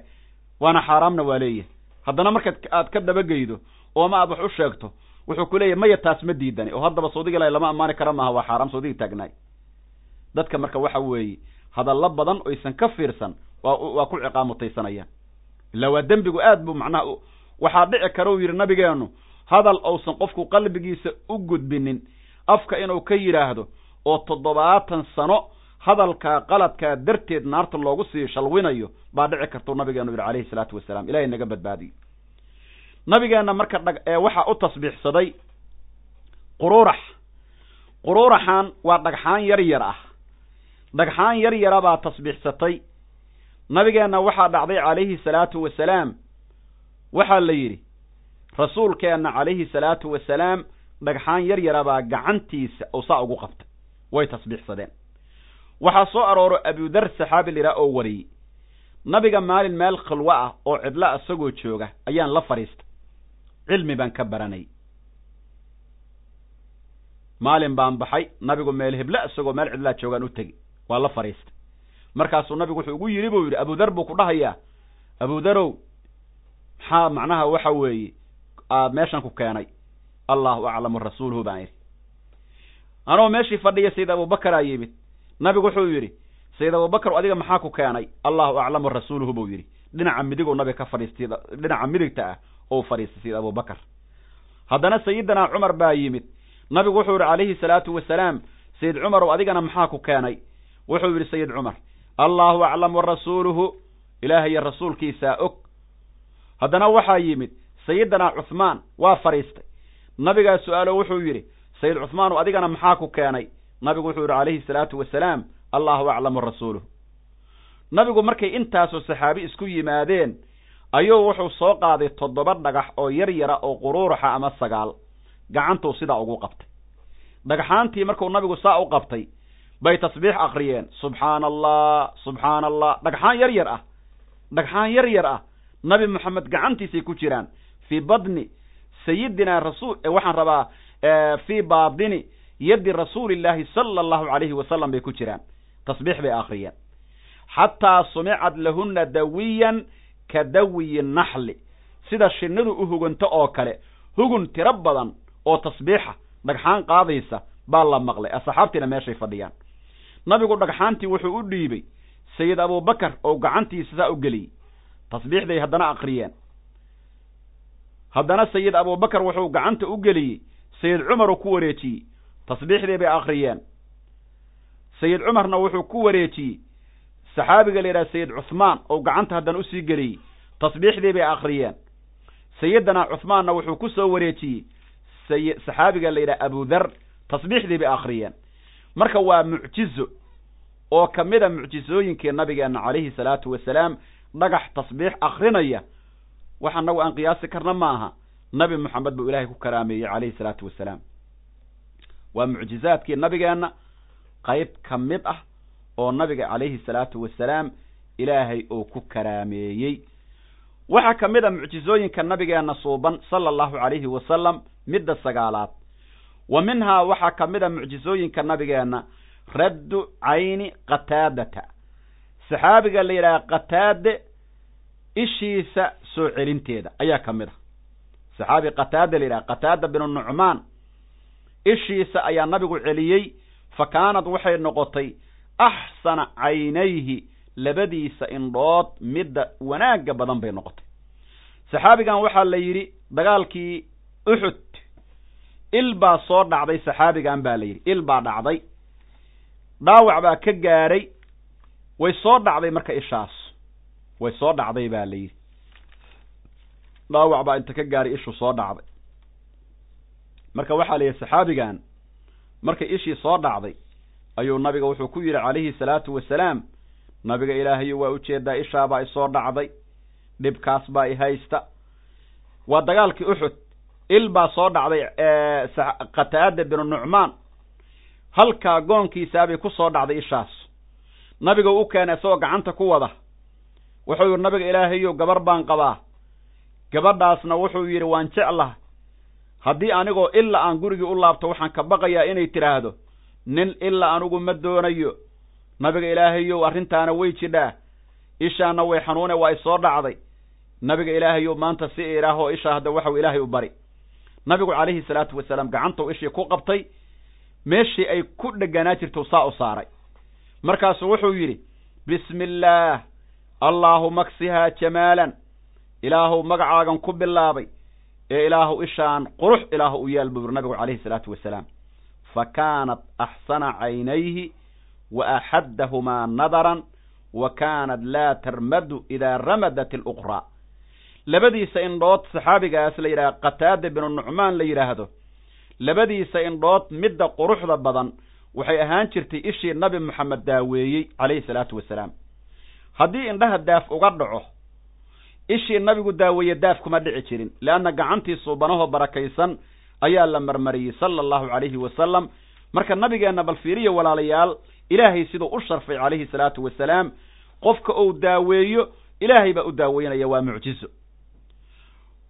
Waana xaaraamna waa leeyahay. Haddana markaad aad ka dabageydo oo ma aad wax u sheegto wuxuu ku leeyahay maya taas ma diidani. Oo haddaba saudiga ilahi lama ammaani kara maaha waa xaaraam saudiga taagnaay dadka marka waxa weeye hadallo badan oysan ka fiirsan waa waa ku ciqaamutaysanayaan illa waa dembigu aad buu macnaha waxaa dhici kara uu yidhi nabigeenu hadal ousan qofku qalbigiisa u gudbinin afka inuu ka yidhaahdo oo toddobaatan sano hadalkaa qaladkaa darteed naarta loogu sii shalwinayo baa dhici kartuu nabigeenu yidhi calayhi salaatu wasalaam. Ilahay naga badbaadiyo. Nabigeenna marka dhag ee waxaa u tasbiixsaday quruurax. Quruuraxan waa dhagxaan yar yar ah. Dhagxaan yar yara baa tasbiixsatay. Nabigeenna waxaa dhacday calayhi salaatu wasalaam. Waxaa la yidhi rasuulkeenna calayhi salaatu wasalaam dhagxaan yar yara baa gacantiisa uu saa ugu qabtay. Way tasbiixsadeen. Waxaa soo arooro abudar saxaabi layidhaha oo wariyey nabiga maalin meel khilwo ah oo cidla isagoo jooga ayaan la fadhiistay. Cilmi baan ka baranay. Maalin baan baxay nabigu meel hebla isagoo meel cidlaa joogaan u tegi. Waa la fadhiistay. Markaasuu nabigu wuxuu ugu yidhi buu yidhi abudar buu ku dhahayaa. Abudarow maxaa macnaha waxa weeye? Aad meeshan ku keenay allahu aclamu rasuuluhu baan idhi anoo meeshii fadhiya sayid abubakaraa yimid. Nabigu wuxuu yidhi sayid abubakar adiga maxaa ku keenay? Allahu aclamu rasuuluhu buu yidhi. Dhinaca midiguu nabiga ka fadhiistay dhinaca midigta ah ou fadhiistay sayid abubakar haddana sayidina cumar baa yimid. Nabigu wuxuu yidhi calayhi salaatu wasalaam sayid cumarow adigana maxaa ku keenay? Wuxuu yidhi sayid cumar allahu aclamu rasuuluhu ilaahayo rasuulkiisaa og. Haddana waxaa yimid sayidina cuhmaan waa fadhiistay nabigaa su'aalo wuxuu yidhi sayid cuhmaanow adigana maxaa ku keenay? Nabigu wuxuu yidhi calayhi salaatu wasalaam allahu aclamu rasuuluhu. Nabigu markay intaasoo saxaabi isku yimaadeen ayuu wuxuu soo qaaday toddoba dhagax oo yar yara oo quruuraxa ama sagaal gacantuu sidaa ugu qabtay. Dhagxaantii markuu nabigu saa u qabtay bay tasbiix akriyeen subxaana allah subxaana allah dhagxaan yar yar ah dhagxaan yar yar ah nabi moxamed gacantiisay ku jiraan. Fii badni sayidina rasul waxaan rabaa fii baadini yaddi rasuulillaahi sala allahu calayhi wasalam bay ku jiraan. Tasbiix bay akriyeen xataa sumicad lahuna dawiyan ka dawiyi naxli. Sida shinnidu u hugunto oo kale hugun tiro badan oo tasbiixa dhagxaan qaadaysa baa la maqlay. Asxaabtiina meeshay fadhiyaan. Nabigu dhagxaantii wuxuu u dhiibay sayid abubakar oo gacantiisa saa u geliyey. Tasbiixday haddana aqriyeen haddana sayid abubakar wuxuu gacanta u geliyey sayid cumar oo ku wareejiyey tasbiixdii bay aqriyeen sayid cumarna wuxuu ku wareejiyey saxaabiga la yidhaha sayid cuhmaan oo gacanta haddana u sii geliyey tasbiixdii bay aqriyeen sayidana cuhmaanna wuxuu ku soo wareejiyey saxaabiga la yidhaha abudar tasbiixdii bay akhriyeen. Marka waa mucjizo oo ka mid a mucjizooyinkii nabigeena calayhi salaatu wasalaam dhagax tasbiix akrinaya wax anagu aan qiyaasi karna ma aha nabi moxamed buu ilaahay ku karaameeyey calayhi salaatu wasalaam. Waa mucjizaadkii nabigeenna qayb ka mid ah oo nabiga calayhi salaatu wasalaam ilaahay uu ku karaameeyey. Waxaa ka mid a mucjizooyinka nabigeenna suuban sala allahu calayhi wasalam midda sagaalaad. Wa minhaa waxaa ka mid a mucjizooyinka nabigeenna raddu cayni qataadata. Saxaabiga la yidhaha qataade ishiisa soo celinteeda. Ayaa ka mid a saxaabi qataada la yidhaha qataada binu nucmaan ishiisa ayaa nabigu celiyey fa kaanad waxay noqotay axsana caynayhi labadiisa indhood midda wanaagga badan bay noqotay. Saxaabigan waxaa la yidhi dagaalkii uxud il baa soo dhacday saxaabigan baa la yidhi il baa dhacday dhaawac baa ka gaadhay way soo dhacday marka ishaas way soo dhacday baa la yidhi. Dhaawac baa inta ka gaadhay ishu soo dhacday. Marka waxaa la yidhi saxaabigan markay ishii soo dhacday ayuu nabiga wuxuu ku yidhi calayhi salaatu wasalaam nabiga ilaahayo waa u jeedaa ishaabaa isoo dhacday dhibkaas baa i haysta. Waa dagaalkii uxud il baa soo dhacday qataada binu nucmaan. Halkaa goonkiisaabay ku soo dhacday ishaas. Nabiga u keenay isagoo gacanta ku wada wuxuu yidhi nabiga ilaahayo gabar baan qabaa. Gabadhaasna wuxuu yidhi waan jeclaha haddii anigoo ilaa aan gurigii u laabto waxaan ka baqayaa inay tidhaahdo nin ilaa anigu ma doonayo. Nabiga ilaahayow arrintaana way jidhaa. Ishaana way xanuune waa isoo dhacday. Nabiga ilaahayow maanta si idhaahoo ishaa hadda waxau ilaahay u bari. Nabigu calayhi salaatu wasalaam gacantou ishii ku qabtay. Meeshii ay ku dheganaa jirto saa u saaray. Markaasuu wuxuu yidhi bismi illaah allaahuma ksihaa jamaalan. Ilaahuw magacaagan ku bilaabay. Ee ilaahu ishaan qurux ilaahu u yaal buu yiri nabigu calayhi salaatu wasalaam. Fa kaanat axsana caynayhi wa axaddahumaa nadaran wa kaanat laa tarmadu idaa ramadat aluqraa labadiisa indhood saxaabigaas la yidhaha qataada binu nucmaan la yidhaahdo labadiisa indhood midda quruxda badan waxay ahaan jirtay ishii nabi moxamed daaweeyey calayhi salaatu wasalaam haddii indhaha daaf uga dhaco ishii nabigu daaweeye daaf kuma dhici jirin leanna gacantii suubanahoo barakaysan ayaa la marmariyey sala allahu calayhi wasalam marka nabigeenna bal fiiriya walaalayaal ilaahay siduu u sharfay calayhi salaatu wasalaam qofka uu daaweeyo ilaahay baa u daaweynaya waa mucjizo.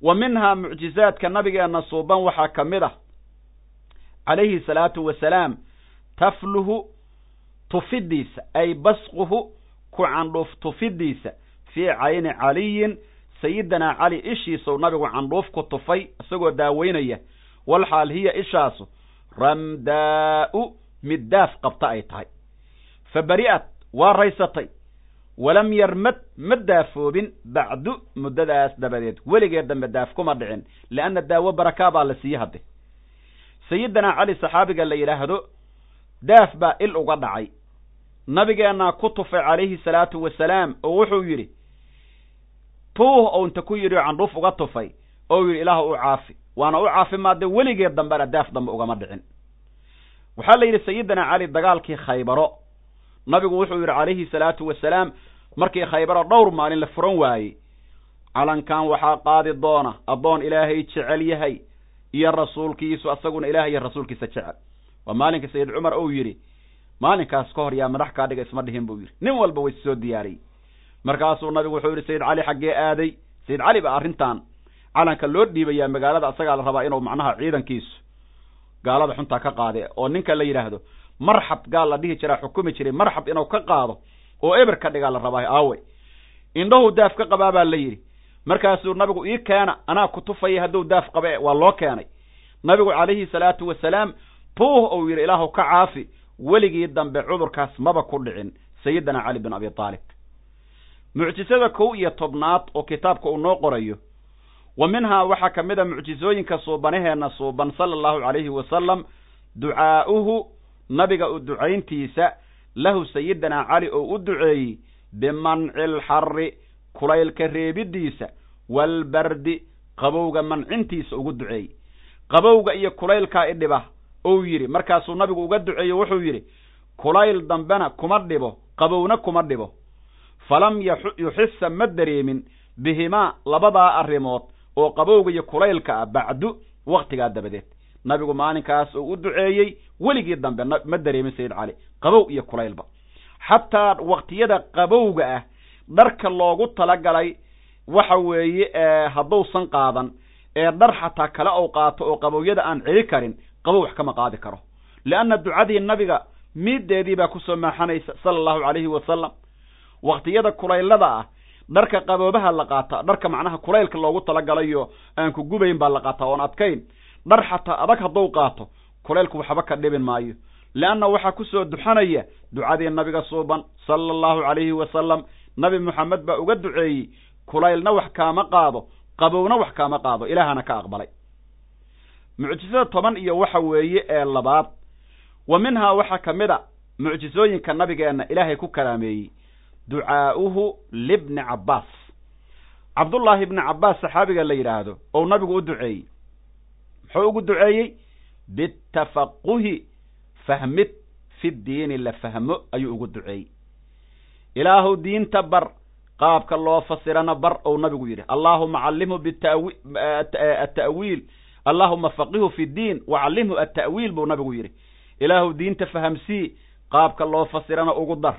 Wa minhaa mucjizaadka nabigeenna suuban waxaa ka mid ah calayhi salaatu wasalaam tafluhu tufidiisa ay basquhu ku candhuuf tufidiisa fii cayni caliyin sayidinaa cali ishiisou nabigu candhuuf ku tufay isagoo daaweynaya walxaal hiya ishaasu ramdaa'u mid daaf qabta ay tahay. Fa bari'at waa raysatay walam yarmad ma daafoobin bacdu muddadaas dabadeed weligeed dambe daaf kuma dhicin leanna daawo barakaa baa la siiye hadde sayidinaa cali saxaabiga la yidhaahdo daaf baa il uga dhacay nabigeennaa ku tufay calayhi salaatu wasalaam oo wuxuu yidhi tuuh ou inta ku yidhi candhuuf uga tufay oo yidhi ilaah u caafi waana u caafimaadee weligeed dambena daaf dambe ugama dhicin. Waxaa la yidhi sayidina cali dagaalkii khaybaro. Nabigu wuxuu yidhi calayhi salaatu wasalaam markii khaybaro dhowr maalin la furan waayey calankan waxaa qaadi doona addoon ilaahay jecel yahay iyo rasuulkiisu asaguna ilahay iyo rasuulkiisa jecel. Waa maalinka sayid cumar ou yidhi maalinkaas ka hor yaa madax kaa dhiga isma dhihin buu yidhi. Nin walba way soo diyaariyey markaasuu nabigu wuxuu yidhi sayid cali xaggee aaday. Sayid cali ba arrintan calanka loo dhiibayaa magaalada asagaa la rabaa inuu macnaha ciidankiisu gaalada xuntaa ka qaade. Oo ninka la yidhaahdo marxab gaal la dhihi jiraa xukumi jiray marxab inuu ka qaado oo eber ka dhigaa la rabaa aawe. Indhahu daaf ka qabaa baa la yidhi. Markaasuu nabigu ii keena anaa ku tufaya hadduu daaf qabe waa loo keenay. Nabigu calayhi salaatu wasalaam puuh uu yidhi ilaahu ka caafi weligii dambe cudurkaas maba ku dhicin sayidina cali bin abi aalib mucjisada kow iyo tobnaad oo kitaabka uu noo qorayo wa minhaa waxaa ka mid a mucjisooyinka suubanaheenna suuban sala allahu calayhi wasalam ducaa'uhu nabiga u ducayntiisa lahu sayidina cali oo u duceeyey bimanci lxarri kulaylka reebidiisa waalbardi qabowga mancintiisa ugu duceeyey. Qabowga iyo kulaylkaa idhiba ou yidhi markaasuu nabigu uga duceeye wuxuu yidhi kulayl dambena kuma dhibo qabowna kuma dhibo. Falam yuxisa ma dareemin bihimaa labadaa arrimood oo qabowga iyo kulaylka ah bacdu wakhtigaa dabadeed. Nabigu maalinkaas oo u duceeyey weligii dambe ma dareemin sayid cali qabow iyo kulaylba. Xataa wakhtiyada qabowga ah dharka loogu talagalay waxa weeye hadduusan qaadan ee dhar xataa kale ou qaato oo qabowyada aan celi karin qabow wax kama qaadi karo. Leanna ducadii nabiga miiddeedii baa ku soo maaxanaysa sala allahu calayhi wasalam wakhtiyada kulaylada ah dharka qaboobaha la qaata dharka macnaha kulaylka loogu talagalayo aan ku gubayn baa la qaataa oon adkayn. Dhar xataa adag hadduu qaato kulaylku waxba ka dhibin maayo. Leanna waxaa ku soo duxanaya ducadii nabiga suuban sala allahu calayhi wasalam nabi moxamed baa uga duceeyey kulaylna wax kaama qaado qabowna wax kaama qaado ilaahana ka aqbalay mucjisada toban iyo waxa weeye ee labaad. Wa minhaa waxaa ka mid a mucjisooyinka nabigeenna ilaahay ku kalaameeyey ducaa'uhu libni cabbaas. Cabdullaahi ibni cabbaas saxaabiga la yidhaahdo ou nabigu u duceeyey. Muxuu ugu duceeyey? Bitafaquhi fahmid fi diini la fahmo ayuu ugu duceeyey. Ilaahu diinta bar qaabka loo fasirana bar ou nabigu yidhi. Allaahuma callimhu ata'wiil allaahuma faqihu fi ddiin wacallimhu ata'wiil buu nabigu yidhi. Ilaahu diinta fahamsii qaabka loo fasirana ugu dar.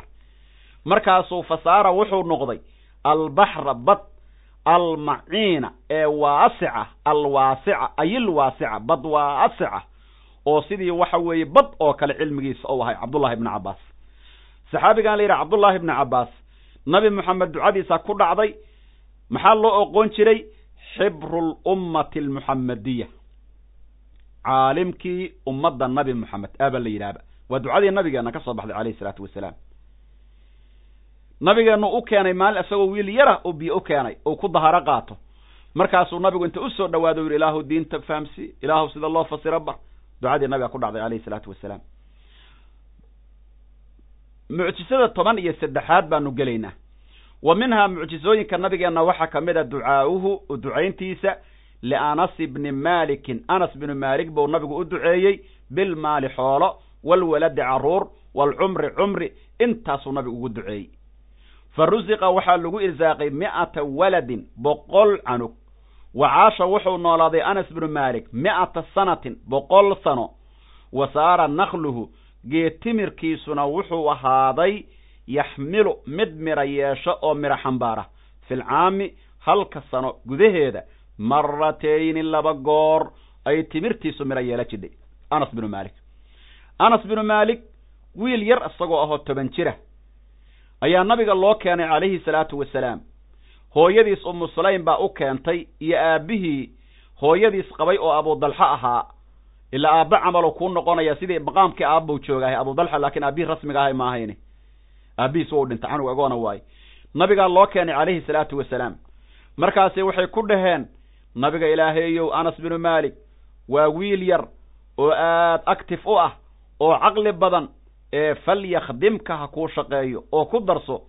Markaasuu fasaara wuxuu noqday albaxra bad almaciina ee waasica alwaasica ayilwaasica bad waasica oo sidii waxa weeye bad oo kale cilmigiisa ou ahay cabdullahi ibni cabbaas. Saxaabigan la yidhaha cabdullaahi ibni cabbaas nabi moxamed ducadiisa ku dhacday maxaa loo oqoon jiray xibru lummati almuxamadiya caalimkii ummadda nabi moxamed aabaa la yidhahba waa ducadii nabigeena ka soo baxday calayhi isalaatu wasalaam. Nabigeenu u keenay maalin isagoo wiil yara oo biyo u keenay uu ku daharo qaato. Markaasuu nabigu inta u soo dhawaado yidhi ilaahu diinta fahamsi ilaahu sida loo fasiro bar ducadii nabiga ku dhacday calayhi isalaatu wasalaam. Mucjisada toban iyo saddexaad baanu gelaynaa wa minhaa mucjisooyinka nabigeenna waxaa ka mid a ducaa'uhu u ducayntiisa lianas bni maalikin. Anas binu maalik buu nabigu u duceeyey bilmaali xoolo walwaladi carruur waalcumri cumri intaasuu nabigu ugu duceeyey. Fa rusiqa waxaa lagu irsaaqay mi'ata waladin boqol canug. Wa caasha wuxuu noolaaday anas binu maalik mi'ata sanatin boqol sano. Wa saara nakluhu geed timirkiisuna wuxuu ahaaday yaxmilu mid mira yeesho oo miro xambaara. Filcaami halka sano gudaheeda maratayni laba goor ay timirtiisu miro yeela jidhay. Anas binu maalik. Anas binu maalik wiil yar isagoo ahoo toban jira ayaa nabiga loo keenay calayhi salaatu wasalaam. Hooyadiis umu sulaym baa u keentay iyo aabbihii hooyadiis qabay oo abudalxa ahaa. Ilaa aabba camalo kuu noqonaya sidii maqaamkii aabbau joogahay abudalxa laakiin aabbihii rasmiga ahay maahayni aabbihiis wou dhintay canug agoona waaye nabigaa loo keenay calayhi salaatu wasalaam. Markaasi waxay ku dhaheen nabiga ilaahaeyow anas binu maalik waa wiil yar oo aad actif u ah oo caqli badan ee falyakhdimka ha kuu shaqeeyo oo ku darso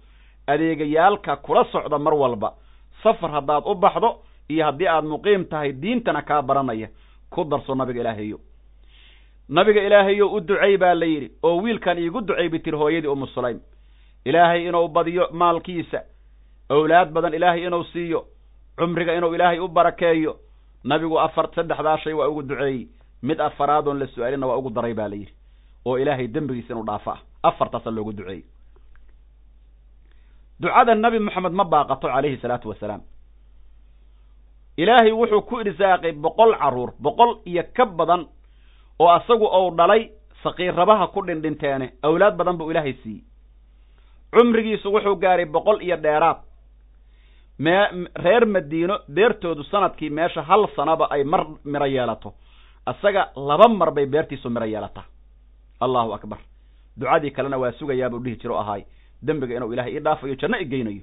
adeegayaalka kula socda mar walba. Safar haddaad u baxdo iyo haddii aad muqiim tahay diintana kaa baranaya. Ku darso nabiga ilaahayow nabiga ilaahayow u ducey baa la yidhi oo wiilkan iigu ducey bay tiri hooyadii umu sulaym ilaahay inuu badiyo maalkiisa. Owlaad badan ilaahay inuu siiyo. Cumriga inuu ilaahay u barakeeyo. Nabigu afar saddexdaa shay waa ugu duceeyey. Mid afaraadoon la su'aalina waa ugu daray baa la yidhi. Oo ilaahay dembigiisa inuu dhaafo ah afartaasa loogu duceeyey. Ducada nabi moxamed ma baaqato calayhi salaatu wasalaam. Ilaahay wuxuu ku irsaaqay boqol carruur boqol iyo ka badan oo asagu ou dhalay saqiirabaha ku dhindhinteene. Awlaad badan buu ilaahay siiyey cumrigiisu wuxuu gaaray boqol iyo dheeraad. Mee reer madiino beertoodu sannadkii meesha hal sanaba ay mar miro yeelato. Isaga laba mar bay beertiisu miro yeelataa. Allahu akbar. Ducadii kalena waa sugayaa buu dhihi jiro ahaay dembiga inuu ilahay ii dhaafayo janno i geynayo.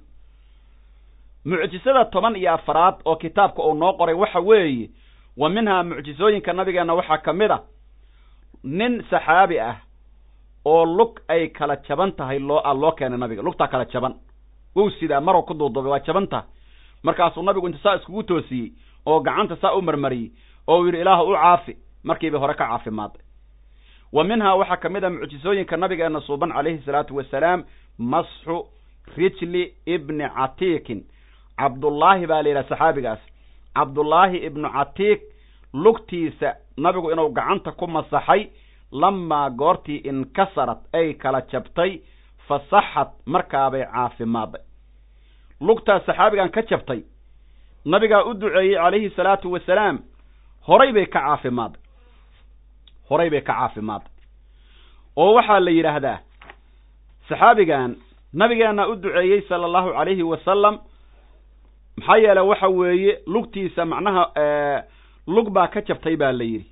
Mucjisada toban iyo afaraad oo kitaabka uu noo qoray waxa weeye wa minhaa mucjisooyinka nabigeenna waxaa ka mid a nin saxaabi ah oo lug ay kala jaban tahay loo a loo keenay nabiga. Lugtaa kala jaban. Wow sidaa maroo ku duuduubay waa jabanta markaasuu nabigu inta saa iskugu toosiyey oo gacanta saa u marmariyey oo yidhi ilaah u caafi. Markiibay hore ka caafimaaday wa minhaa waxaa ka mid a mucjisooyinka nabigeena suuban calayhi salaatu wasalaam masxu rijli ibni catiikin cabdullaahi baa la yidhaha saxaabigaas. Cabdullaahi ibnu catiik lugtiisa nabigu inuu gacanta ku masaxay lamaa goortii inkasarad ay kala jabtay fa saxad markaabay caafimaaday lugtaas saxaabigan ka jabtay nabigaa u duceeyey calayhi salaatu wasalaam horay bay ka caafimaaday horay bay ka caafimaaday oo waxaa la yidhaahdaa saxaabigan nabigeena u duceeyey sala allahu calayhi wasalam maxaa yeele waxa weeye lugtiisa macnaha lug baa ka jabtay baa la yidhi.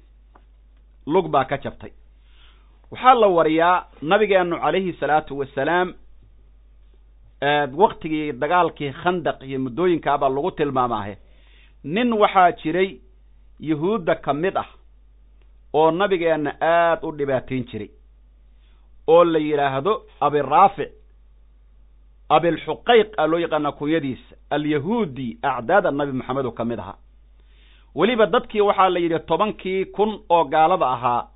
Lug baa ka jabtay waxaa la wariyaa nabigeenu calayhi salaatu wasalaam waktigii dagaalkii khandaq iyo muddooyinkaabaa lagu tilmaamaahe. Nin waxaa jiray yuhuudda ka mid ah oo nabigeenna aad u dhibaateyn jiray oo la yidhaahdo abiraafic abilxuqayq a loo yaqaana kunyadiisa alyahuudi acdaada nabi maxamed ka mid ahaa. Weliba dadkii waxaa la yidhi tobankii kun oo gaalada ahaa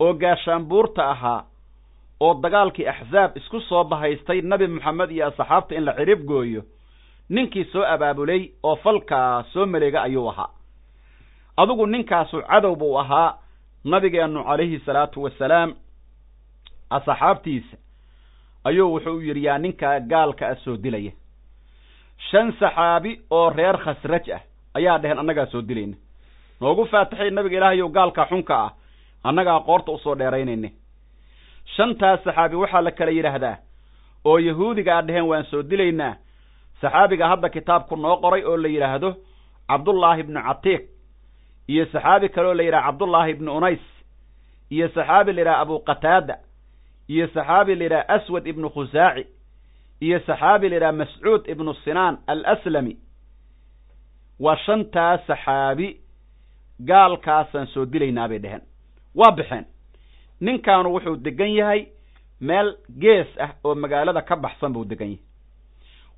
oo gaashaanbuurta ahaa oo dagaalkii axzaab isku soo bahaystay nebi moxamed iyo asxaabta in la cirib gooyo ninkii soo abaabulay oo falkaa soo maleega ayuu ahaa. Adigu ninkaasu cadow buu ahaa nabigeennu calayhi salaatu wasalaam asxaabtiisa ayuu wuxuu yidhi yaa ninkaa gaalka a soo dilaya. Shan saxaabi oo reer khasraj ah ayaa dheheen annagaa soo dilayna. Noogu faataxay nabiga ilaahayow gaalka xunka ah annagaa qoorta u soo dheeraynayne. Shantaas saxaabi waxaa la kala yidhaahdaa oo yahuudiga a dheheen waan soo dilaynaa. Saxaabiga hadda kitaabku noo qoray oo la yidhaahdo cabdullaahi ibnu catiiq iyo saxaabi kale oo la yidhaha cabdullaahi ibnu unays iyo saxaabi la yidhaha abu qataada iyo saxaabi la yidhaha aswad ibnu khusaaci iyo saxaabi la yidhaha mascuud ibnu sinaan alaslami. Waa shantaas saxaabi gaalkaasaan soo dilaynaa bay dheheen waa baxeen ninkaanu wuxuu degan yahay meel gees ah oo magaalada ka baxsan buu degan yahay.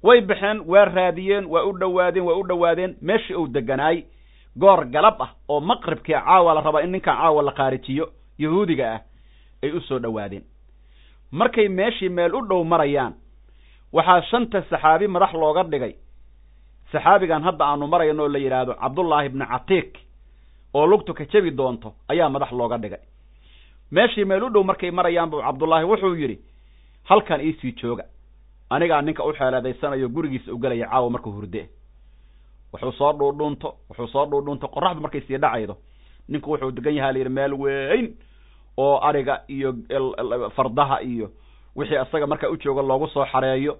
Way baxeen waa raadiyeen waa u dhowaadeen waa u dhowaadeen meeshii uu deganaay goor galab ah oo maqribkii caawa la rabaa in ninkan caawa la khaarijiyo yahuudiga ah ay u soo dhowaadeen. Markay meeshii meel u dhow marayaan waxaa shanta saxaabi madax looga dhigay. Saxaabigan hadda aanu marayno oo la yidhaahdo cabdullaahi ibnu catiik oo lugtu ka jabi doonto ayaa madax looga dhigay. Meeshii meel u dhow markay marayaan buu cabdullaahi wuxuu yidhi halkan iisii jooga. Anigaa ninka u xeeleedaysanayo gurigiisa u gelaya caawa markuu hurde. Wuxuu soo dhuudhuunto wuxuu soo dhuudhuunto qoraxdu markay sii dhacaydo ninku wuxuu degan yahaa layidhi meel weyn oo ariga iyo fardaha iyo wixii isaga markaa u jooga loogu soo xareeyo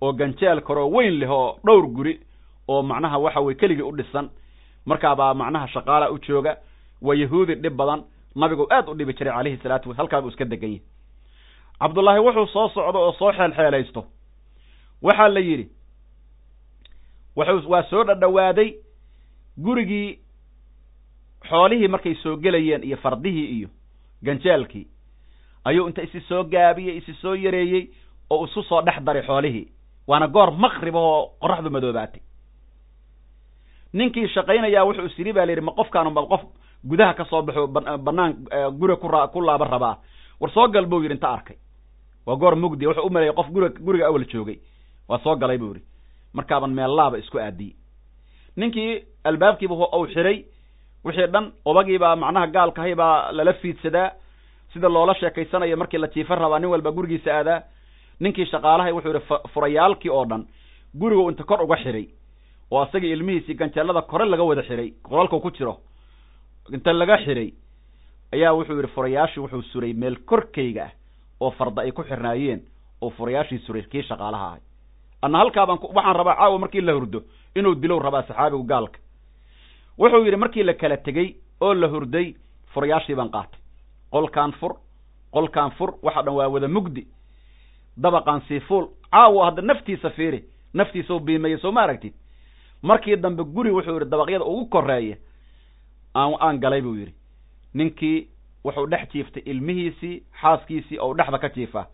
oo ganjeel karoo weyn leh oo dhowr guri oo macnaha waxa weye keligii u dhisan markaabaa macnaha shaqaala u jooga waa yahuudi dhib badan nabigu aad u dhibi jiray calayhi salaatu wa halkaa buu iska degan yahay. Cabdullaahi wuxuu soo socdo oo soo xeelxeelaysto waxaa la yidhi wuxuu waa soo dhadhowaaday gurigii xoolihii markay soo gelayeen iyo fardihii iyo ganjeelkii. Ayuu inta isi soo gaabiyey isi soo yareeyey oo isu soo dhex daray xoolihii. Waana goor maqrib oo qoraxdu madoobaatay ninkii shaqaynayaa wuxuu is yidhi ba la yidhi ma qofkaanu ma qof gudaha ka soo baxo banaan guri kura ku laaban rabaa. War soo gal buu yidhi inta arkay. Waa goor mugdi wuxuu u maleeyay qof guri guriga awal joogay. Waa soo galay buu yidhi. Markaaban meellaaba isku aadiyey ninkii albaabkiiba uu xiray. Wixii dhan obagiibaa macnaha gaalkahay baa lala fiidsadaa. Sida loola sheekaysanayo markii la jiifan rabaa nin walba gurigiisa aadaa. Ninkii shaqaalahay wuxuu yidhi furayaalkii oo dhan gurigu inta kor uga xiray oo asagii ilmihiisii ganjeelada kore laga wada xiray qolalkau ku jiro inta laga xiray ayaa wuxuu yidhi furayaashii wuxuu suray meel korkayga ah oo farda ay ku xirnaayeen oo furayaashii suray kii shaqaalaha ahay. Anna halkaabaan waxaan rabaa caawa markii la hurdo inuu dilow rabaa saxaabigu gaalka. Wuxuu yidhi markii la kala tegey oo la hurday furayaashii baan qaatay. Qolkaan fur qolkaan fur waxa dhan waa wada mugdi. Dabaqaan sii fuul. Caawo hadda naftiisa fiiri naftiisa u biimeeyey soo ma aragtid markii dambe guri wuxuu yidhi dabaqyada ugu koreeya aan aan galay buu yidhi. Ninkii wuxuu dhex jiiftay ilmihiisii xaaskiisii oo dhexda ka jiifaa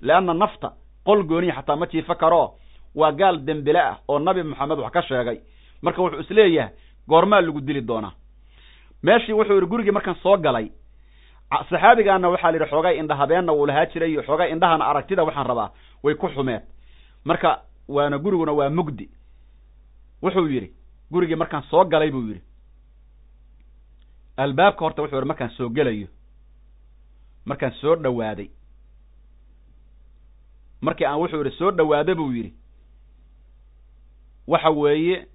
leanna nafta qol gooniya xataa ma jiifo karo. Waa gaal dembile ah oo nabi moxamed wax ka sheegay. Marka wuxuu is leeyahay goormaa lagu dili doonaa. Meeshii wuxuu yidhi gurigii markaan soo galay saxaabigaana waxaa la yidhi xoogay indha habeenna wuu lahaa jiray iyo xoogay indhahana aragtida waxaan rabaa way ku xumeen marka waana guriguna waa mugdi wuxuu yidhi gurigii markaan soo galay buu yidhi. Albaabka horta wuxuu yidhi markaan soo gelayo. Markaan soo dhawaaday. Markii aan wuxuu yidhi soo dhawaada buu yidhi. Waxa weeye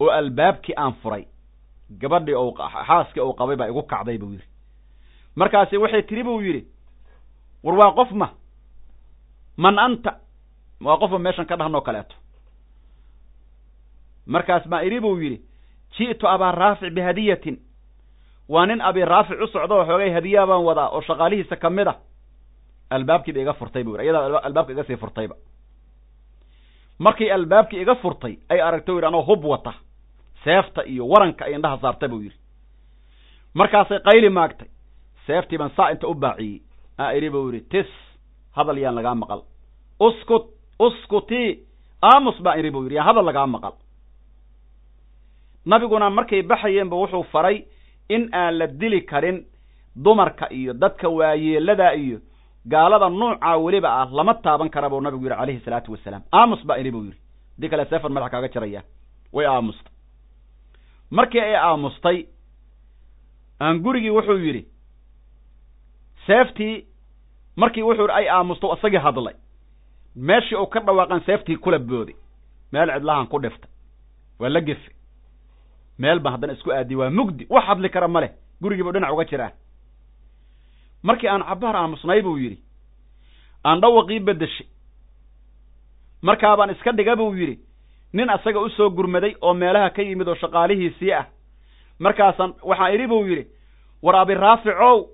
oo albaabkii aan furay gabadhii ou xaaskii ou qabay baa igu kacday buu yidhi. Markaasi waxay tiri buu yidhi war waa qof ma man anta. Waa qofba meeshan ka dhahnoo kaleeto markaas maa idhi buu yidhi ji'tu abaa raafic bihadiyatin. Waa nin abi raafic u socda oo xoogay hadiyaa baan wadaa oo shaqaalihiisa ka mid a albaabkiiba iga furtay buu yidhi iyadaa albaabka iga sii furtayba markii albaabkii iga furtay ay aragtay u yidhi anoo hub wata seefta iyo waranka ay indhaha saartay buu yidhi. Markaasay qayli maagtay seeftii baan saa inta u baaciyey aa idhi buu yidhi tis hadal yaan lagaa maqal. Uskut uskutii aamus baan idhi buu yidhi yaan hadal lagaa maqal nabiguna markay baxayeenba wuxuu faray in aan la dili karin dumarka iyo dadka waayeelada iyo gaalada nuucaa weliba ah lama taaban kara buu nabigu yidhi calayhi salaatu wasalaam. Aamus baa idhi buu yidhi. Haddii kale seefan madaxa kaaga jaraya. Way aamustay markii ay aamustay aan gurigii wuxuu yidhi seeftii markii wuxuu yidhi ay aamusto isagii hadlay. Meeshii uu ka dhawaaqan seeftii kula booday meel cidlahan ku dhiftay waa la gefe meel baan haddana isku aadiyey waa mugdi. Wax hadli kara ma leh. Gurigii buu dhinac uga jiraa markii aan cabbaar aamusnay buu yidhi aan dhawaqii beddeshay. Markaabaan iska dhiga buu yidhi nin asaga u soo gurmaday oo meelaha ka yimid oo shaqaalihiisii ah. Markaasaan waxaan idhi buu yidhi war abiraaficow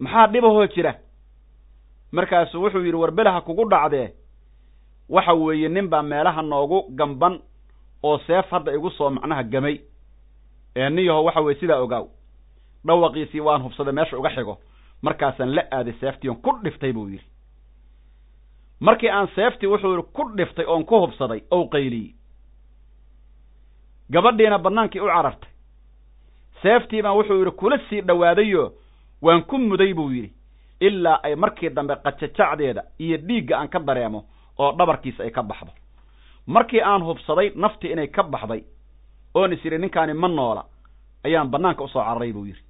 maxaa dhibahoo jira? Markaasuu wuxuu yidhi war belaha kugu dhacdee waxa weeye nin baa meelaha noogu gamban oo seef hadda igu soo macnaha gamay. Ee niyaho waxa weye sidaa ogaaw. Dhawaqiisii waan hubsaday meesha uga xigo. Markaasaan la aaday seeftii oon ku dhiftay buu yidhi. Markii aan seeftii wuxuu yidhi ku dhiftay oon ku hubsaday ou qayliyey gabadhiina bannaankii u carartay. Seeftii baan wuxuu yidhi kula sii dhowaadayo waan ku muday buu yidhi. Ilaa ay markii dambe qajajacdeeda iyo dhiigga aan ka dareemo oo dhabarkiisa ay ka baxdo markii aan hubsaday naftii inay ka baxday oon is yidhi ninkaani ma noola ayaan bannaanka u soo cararay buu yidhi.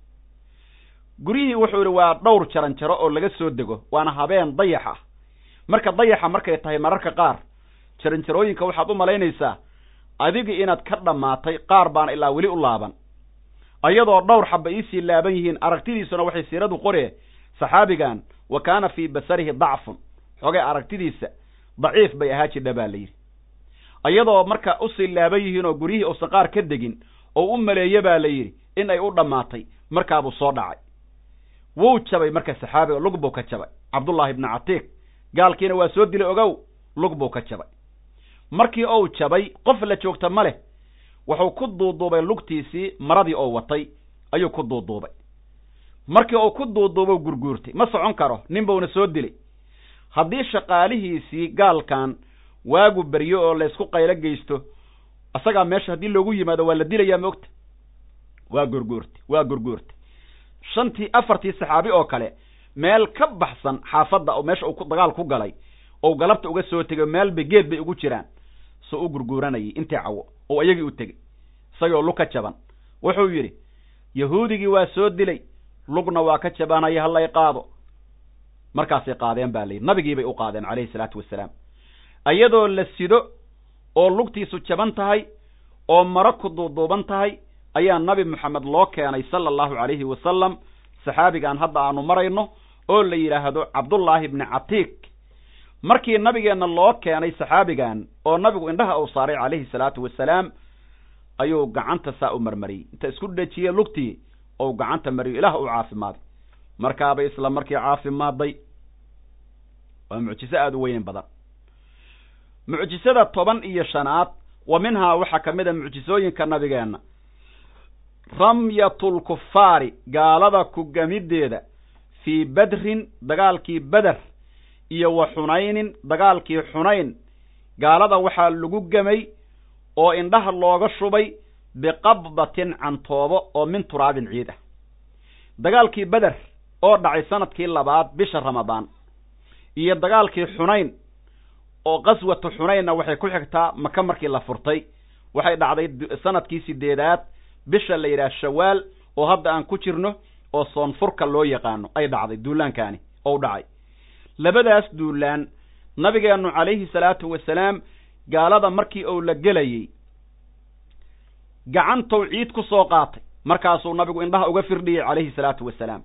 Guryihii wuxuu yidhi waa dhowr jaran jaro oo laga soo dego waana habeen dayax ah. Marka dayaxa markay tahay mararka qaar jaranjarooyinka waxaad u malaynaysaa adigii inaad ka dhammaatay qaar baana ilaa weli u laaban. Ayadoo dhowr xaba iisii laaban yihiin aragtidiisuna waxay siiradu qoree saxaabigan wa kaana fii basarihi dacfun. Xogay aragtidiisa daciif bay ahaa jidha baa la yidhi ayadoo marka u sii laaban yihiin oo guryihii uusan qaar ka degin oo u maleeye baa la yidhi in ay u dhammaatay. Markaabuu soo dhacay. Wuu jabay marka saxaabiga lug buu ka jabay. Cabdullaahi ibnu catiiq gaalkiina waa soo dilay ogow lug buu ka jabay. Markii ou jabay qof la joogta ma leh. Wuxuu ku duuduubay lugtiisii maradii oo watay ayuu ku duuduubay. Markii uu ku duuduubo gurguurtay. Ma socon karo nin buuna soo dilay. Haddii shaqaalihiisii gaalkan waagu beryo oo laysku qaylo geysto isagaa meesha haddii loogu yimaado waa la dilayaa moogta waa gurguurtay waa gurguurtay shantii afartii saxaabi oo kale meel ka baxsan xaafadda oo meesha uu dagaal ku galay ou galabta uga soo tegay meelba geed bay ugu jiraan. Soo u gurguuranayay intii cawo? Oo iyagii u tegey isagoo lug ka jaban. Wuxuu yidhi yahuudigii waa soo dilay lugna waa ka jabanaya halay qaado. Markaasay qaadeen baa layidhi nabigiibay u qaadeen calayhi salaatu wasalaam iyadoo la sido oo lugtiisu jaban tahay oo maro ku duuduuban tahay ayaa nabi moxamed loo keenay sala allahu calayhi wasalam saxaabigan hadda aanu marayno oo la yidhaahdo cabdullaahi ibni catiik markii nabigeenna loo keenay saxaabigan oo nabigu indhaha uu saaray calayhi salaatu wasalaam ayuu gacanta saa u marmariyey. Inta isku dhejiyey lugtii ou gacanta mariyo ilaah u caafimaaday markaabay isla markii caafimaaday waa mucjiso aada u weyn badan mucjisada toban iyo shanaad wa minhaa waxaa ka mid a mucjisooyinka nabigeenna. Ramyatulkufaari gaalada ku gamiddeeda fii badrin dagaalkii beder iyo wa xunaynin dagaalkii xunayn. Gaalada waxaa lagu gemay oo indhaha looga shubay biqabdatin cantoobo oo min turaabin ciid ah. Dagaalkii beder oo dhacay sannadkii labaad bisha ramadaan iyo dagaalkii xunayn oo qaswatu xunaynna waxay ku xigtaa maka markii la furtay. Waxay dhacday sannadkii sideedaad bisha la yidhaha shawaal oo hadda aan ku jirno oo soonfurka loo yaqaano ay dhacday duulaankaani ou dhacay. Labadaas duulaan nabigeennu calayhi salaatu wasalaam gaalada markii uu la gelayey gacantou ciid ku soo qaatay. Markaasuu nabigu indhaha uga firdhiyey calayhi salaatu wasalaam.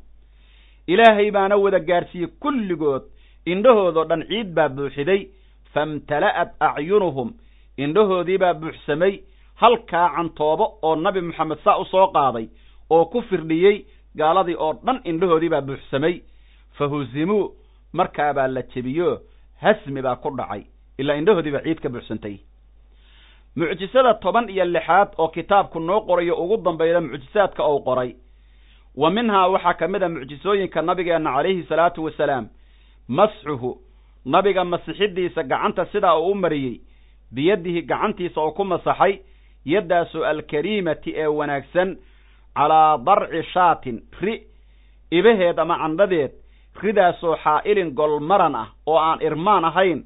Ilaahay baana wada gaadhsiiyey kulligood indhahoodoo dhan ciid baa buuxiday famtala'at acyunuhum indhahoodii baa buuxsamay halkaa cantoobo oo nabi moxamed saa u soo qaaday oo ku firdhiyey gaaladii oo dhan indhahoodii baa buuxsamay. Fa husimuu markaabaa la jebiyo hasmi baa ku dhacay ilaa indhahoodii baa ciid ka buuxsantay. Mucjisada toban iyo lixaad oo kitaabku noo qorayo ugu dambayda mucjisaadka ou qoray. Wa minhaa waxaa ka mid a mucjisooyinka nabigeenna calayhi salaatu wasalaam masxuhu nabiga masixidiisa gacanta sidaa uu u mariyey biyadihi gacantiisa oo ku masaxay yaddaasoo alkariimati ee wanaagsan calaa darci shaatin ri ibaheed ama candhadeed ridaasoo xaa'ilin golmaran ah oo aan irmaan ahayn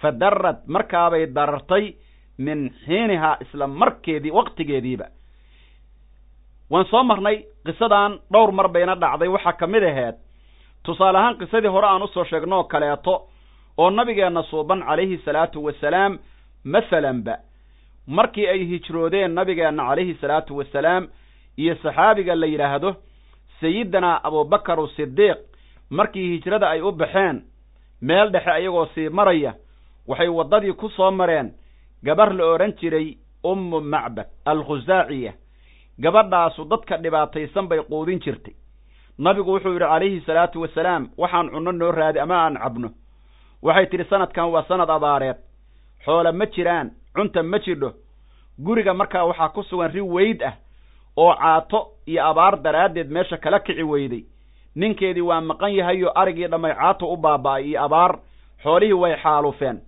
fa darad markaabay darartay min xiinihaa isla markeedii waqtigeediiba. Waan soo marnay qisadan dhowr mar bayna dhacday waxaa ka mid aheed tusaale ahaan qisadii hore aan u soo sheegno oo kaleeto oo nabigeenna suuban calayhi salaatu wasalaam masalanba markii ay hijroodeen nabigeenna calayhi salaatu wasalaam iyo saxaabiga la yidhaahdo sayidina abubakar sidiiq markii hijrada ay u baxeen meel dhexe ayagoo sii maraya waxay waddadii ku soo mareen gabar la odhan jiray ummu macbad alkhusaaciya gabadhaasu dadka dhibaataysan bay quudin jirtay. Nabigu wuxuu yidhi calayhi salaatu wasalaam waxaan cunno noo raadi ama aan cabno waxay tidhi sanadkan waa sanad abaareed. Xoole ma jiraan cunta ma jidho. Guriga markaa waxaa ku sugan ri weyd ah oo caato iyo abaar daraaddeed meesha kala kici weyday. Ninkeedii waa maqan yahayo arigii dhammay caato u baaba'ay iyo abaar. Xoolihii way xaalufeen.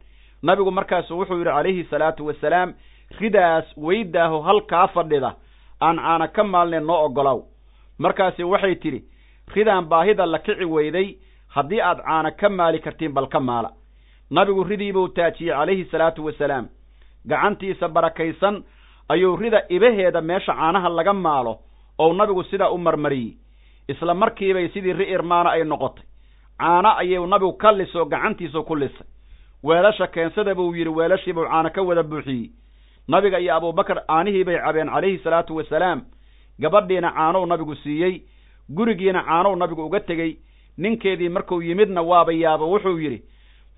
Nabigu markaasu wuxuu yidhi calayhi salaatu wasalaam ridaas weydaaho halkaa fadhida. Aan caana ka maalneen noo oggolow. Markaasi waxay tidhi ridaan baahida la kici weyday haddii aad caana ka maali kartiin bal ka maala. Nabigu ridiibuu taajiyey calayhi salaatu wasalaam. Gacantiisa barakaysan ayuu rida ibaheeda meesha caanaha laga maalo ou nabigu sidaa u marmariyey. Isla markiibay sidii ri irmaana ay noqotay. Caano ayuu nabigu ka lisoo gacantiisu ku lisay. Weelasha keensada buu yidhi weelashiibuu caano ka wada buuxiyey. Nabiga iyo abuubakar caanihii bay cabeen calayhi salaatu wasalaam. Gabadhiina caanow nabigu siiyey gurigiina caanow nabigu uga tegey ninkeedii markuu yimidna waaba yaabo wuxuu yidhi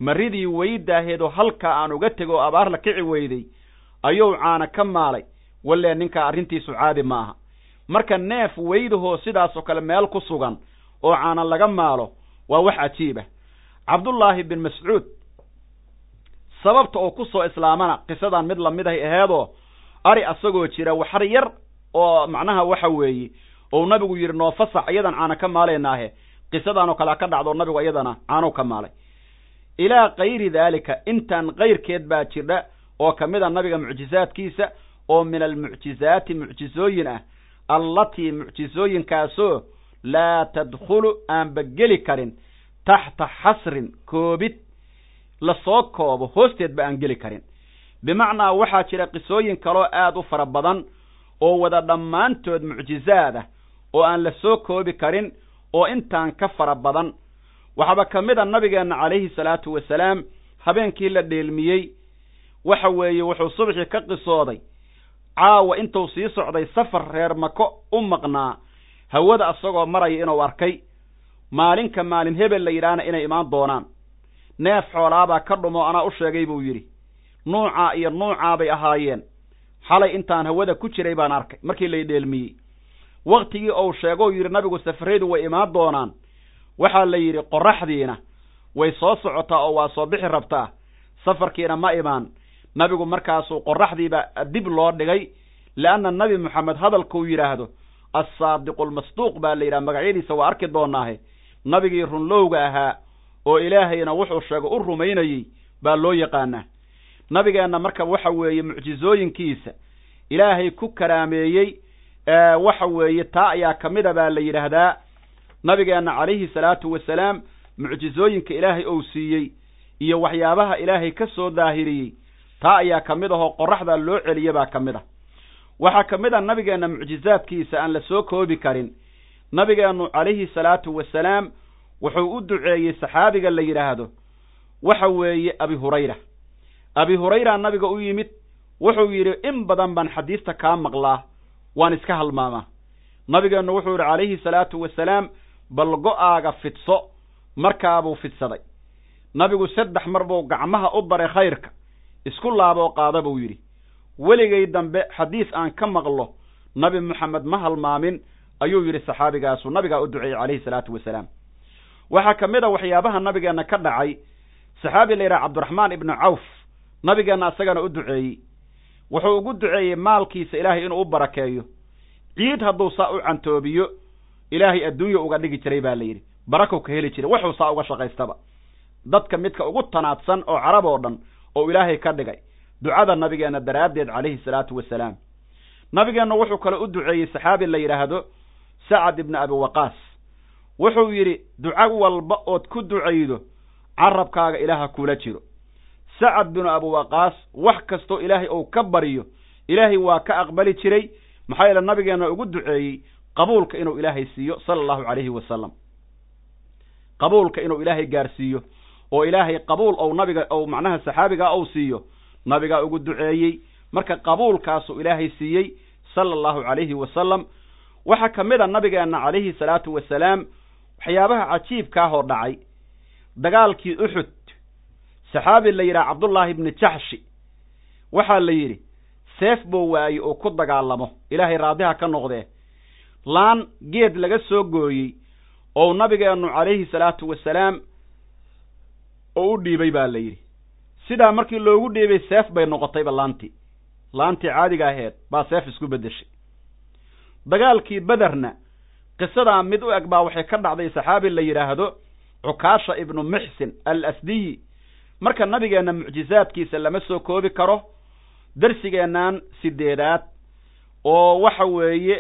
maridii weydaaheedoo halkaa aan uga tego oo abaar la kici weyday ayuu caana ka maalay. Wallee ninkaa arrintiisu caadi ma aha. Marka neef weydahoo sidaasoo kale meel ku sugan oo caana laga maalo waa wax cajiib ah. Cabdullaahi bin mascuud sababta oo ku soo islaamana qisadan mid la mid ahay aheedoo ari asagoo jira waxar yar oo macnaha waxa weeye ou nabigu yidhi noo fasax iyadan caana ka maalaynaahe qisadanoo kalea ka dhacdo nabigu iyadana caanow ka maalay. Ilaa kayri daalika intaan kayrkeed baa jirdha oo ka mid a nabiga mucjisaadkiisa oo min almucjizaati mucjisooyin ah allatii mucjisooyinkaasoo laa tadkhulu aanba geli karin taxta xasrin koobid la soo koobo hoosteedba aan geli karin. Bimacnaa waxaa jira qisooyin kaloo aad u fara badan oo wada dhammaantood mucjizaad ah oo aan la soo koobi karin oo intaan ka fara badan. Waxaaba ka mid a nabigeenna calayhi salaatu wasalaam habeenkii la dheelmiyey. Waxa weeye wuxuu subxii ka qisooday. Caawa intuu sii socday safar reer mako u maqnaa. Hawada asagoo maraya inuu arkay. Maalinka maalin hebel la yidhaahna inay imaan doonaan. Neef xoolaabaa ka dhumo anaa u sheegay buu yidhi. Nuucaa iyo nuucaa bay ahaayeen. Xalay intaan hawada ku jiray baan arkay markii lay dheelmiyey waktigii ou sheegou yidhi nabigu safaraydu way imaan doonaan. Waxaa la yidhi qorraxdiina way soo socotaa oo waa soo bixi rabtaa. Safarkiina ma imaan. Nabigu markaasuu qorraxdiiba dib loo dhigay leanna nabi moxamed hadalkuu yidhaahdo assaadiqu almasduuq baa la yidhaha magacyadiisa waa arki doonaahe nabigii runlowga ahaa oo ilaahayna wuxuu sheego u rumaynayey baa loo yaqaanaa. Nabigeenna marka waxa weeye mucjizooyinkiisa ilaahay ku karaameeyey waxa weeye taa ayaa ka mida baa la yidhaahdaa nabigeenna calayhi salaatu wasalaam mucjizooyinka ilaahay ou siiyey iyo waxyaabaha ilaahay ka soo daahiriyey. Taa ayaa ka mid ahoo qorraxda loo celiye baa ka mid ah waxaa ka mid a nabigeenna mucjizaadkiisa aan la soo koobi karin. Nabigeennu calayhi salaatu wasalaam wuxuu u duceeyey saxaabiga la yidhaahdo waxa weeye abi hurayra. Abi hurayra nabiga u yimid wuxuu yidhi in badan baan xadiista kaa maqlaa waan iska halmaamaa. Nabigeennu wuxuu yidhi calayhi salaatu wasalaam bal go'aaga fidso markaabuu fidsaday. Nabigu saddex mar buu gacmaha u daray khayrka isku laaboo qaada buu yidhi. Weligay dambe xadiis aan ka maqlo nabi moxamed ma halmaamin ayuu yidhi saxaabigaasu nabigaa u duceeyey calayhi salaatu wasalaam. Waxaa ka mid a waxyaabaha nabigeenna ka dhacay saxaabi la yidhaha cabdiraxmaan ibnu cawf nabigeenna isagana u duceeyey wuxuu ugu duceeyey maalkiisa ilaahay inuu u barakeeyo. Ciid hadduu saa u cantoobiyo ilaahay adduunya uga dhigi jiray baa la yidhi. Barakow ka heli jiray wuxuu saa uga shaqaystaba. Dadka midka ugu tanaadsan oo carab oo dhan oo ilaahay ka dhigay ducada nabigeenna daraaddeed calayhi salaatu wasalaam nabigeenna wuxuu kale u duceeyey saxaabi la yidhaahdo sacad ibni abi waqaas. Wuxuu yidhi duco walba ood ku ducaydo carabkaaga ilaaha kula jiro sacad binu abi waqaas wax kastoo ilaahay ou ka baryo ilaahay waa ka aqbali jiray maxaa yeele nabigeenna ugu duceeyey qabuulka inuu ilaahay siiyo sala allahu calayhi wasalam qabuulka inuu ilaahay gaarsiiyo oo ilaahay qabuul ou nabiga ou macnaha saxaabigaa ou siiyo nabigaa ugu duceeyey. Marka qabuulkaasuu ilaahay siiyey sala allahu calayhi wasalam waxaa ka mid a nabigeenna calayhi salaatu wasalaam waxyaabaha cajiibkaahoo dhacay dagaalkii uxud saxaabi la yidhaha cabdullaahi ibni jaxshi waxaa la yidhi seef buu waayey oo ku dagaalamo. Ilaahay raadiha ka noqdee. Laan geed laga soo gooyey ou nabigeennu calayhi salaatu wasalaam oo u dhiibay baa la yidhi. Sidaa markii loogu dhiibay seef bay noqotayba laantii. Laantii caadiga aheed baa seef isku beddeshay. Dagaalkii bederna qisadaa mid u eg baa waxay ka dhacday saxaabi la yidhaahdo cukaasha ibnu muxsin al asdiyi marka nabigeenna mucjizaadkiisa lama soo koobi karo darsigeennan sideedaad oo waxa weeye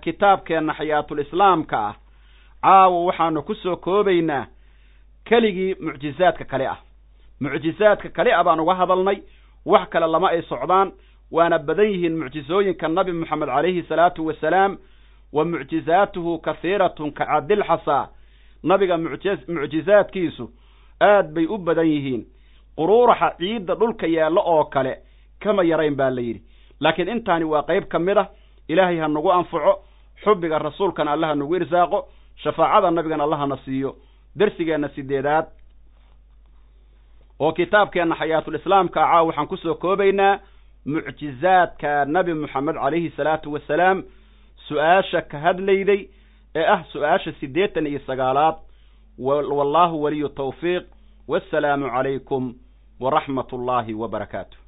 kitaabkeenna xayaatul islaamka ah caawa waxaanu ku soo koobaynaa keligii mucjizaadka kale ah. Mucjizaadka kale ah baan uga hadalnay wax kale lama ay socdaan waana badan yihiin mucjizooyinka nabi moxamed calayhi salaatu wasalaam wa mucjizaatuhu kahiiratun ka cadilxasaa nabiga mucjizaadkiisu aad bay u badan yihiin. Quruuraxa ciidda dhulka yaallo oo kale kama yarayn baa la yidhi. Laakiin intaani waa qayb ka mid a ilaahay ha nagu anfaco xubbiga rasuulkana allaha nagu irsaaqo shafaacada nabigana allahana siiyo. Dersigeenna sideedaad. Oo kitaabkeenna xayaatulislaamka ah caawa waxaan ku soo koobaynaa mucjizaadka nabi moxamed calayhi salaatu wasalaam su'aasha ka hadlayday ee ah su'aasha siddeetan iyo sagaalaad waliyu tawfiiq wassalaamu calaykum waraxmat ullaahi wa barakaatu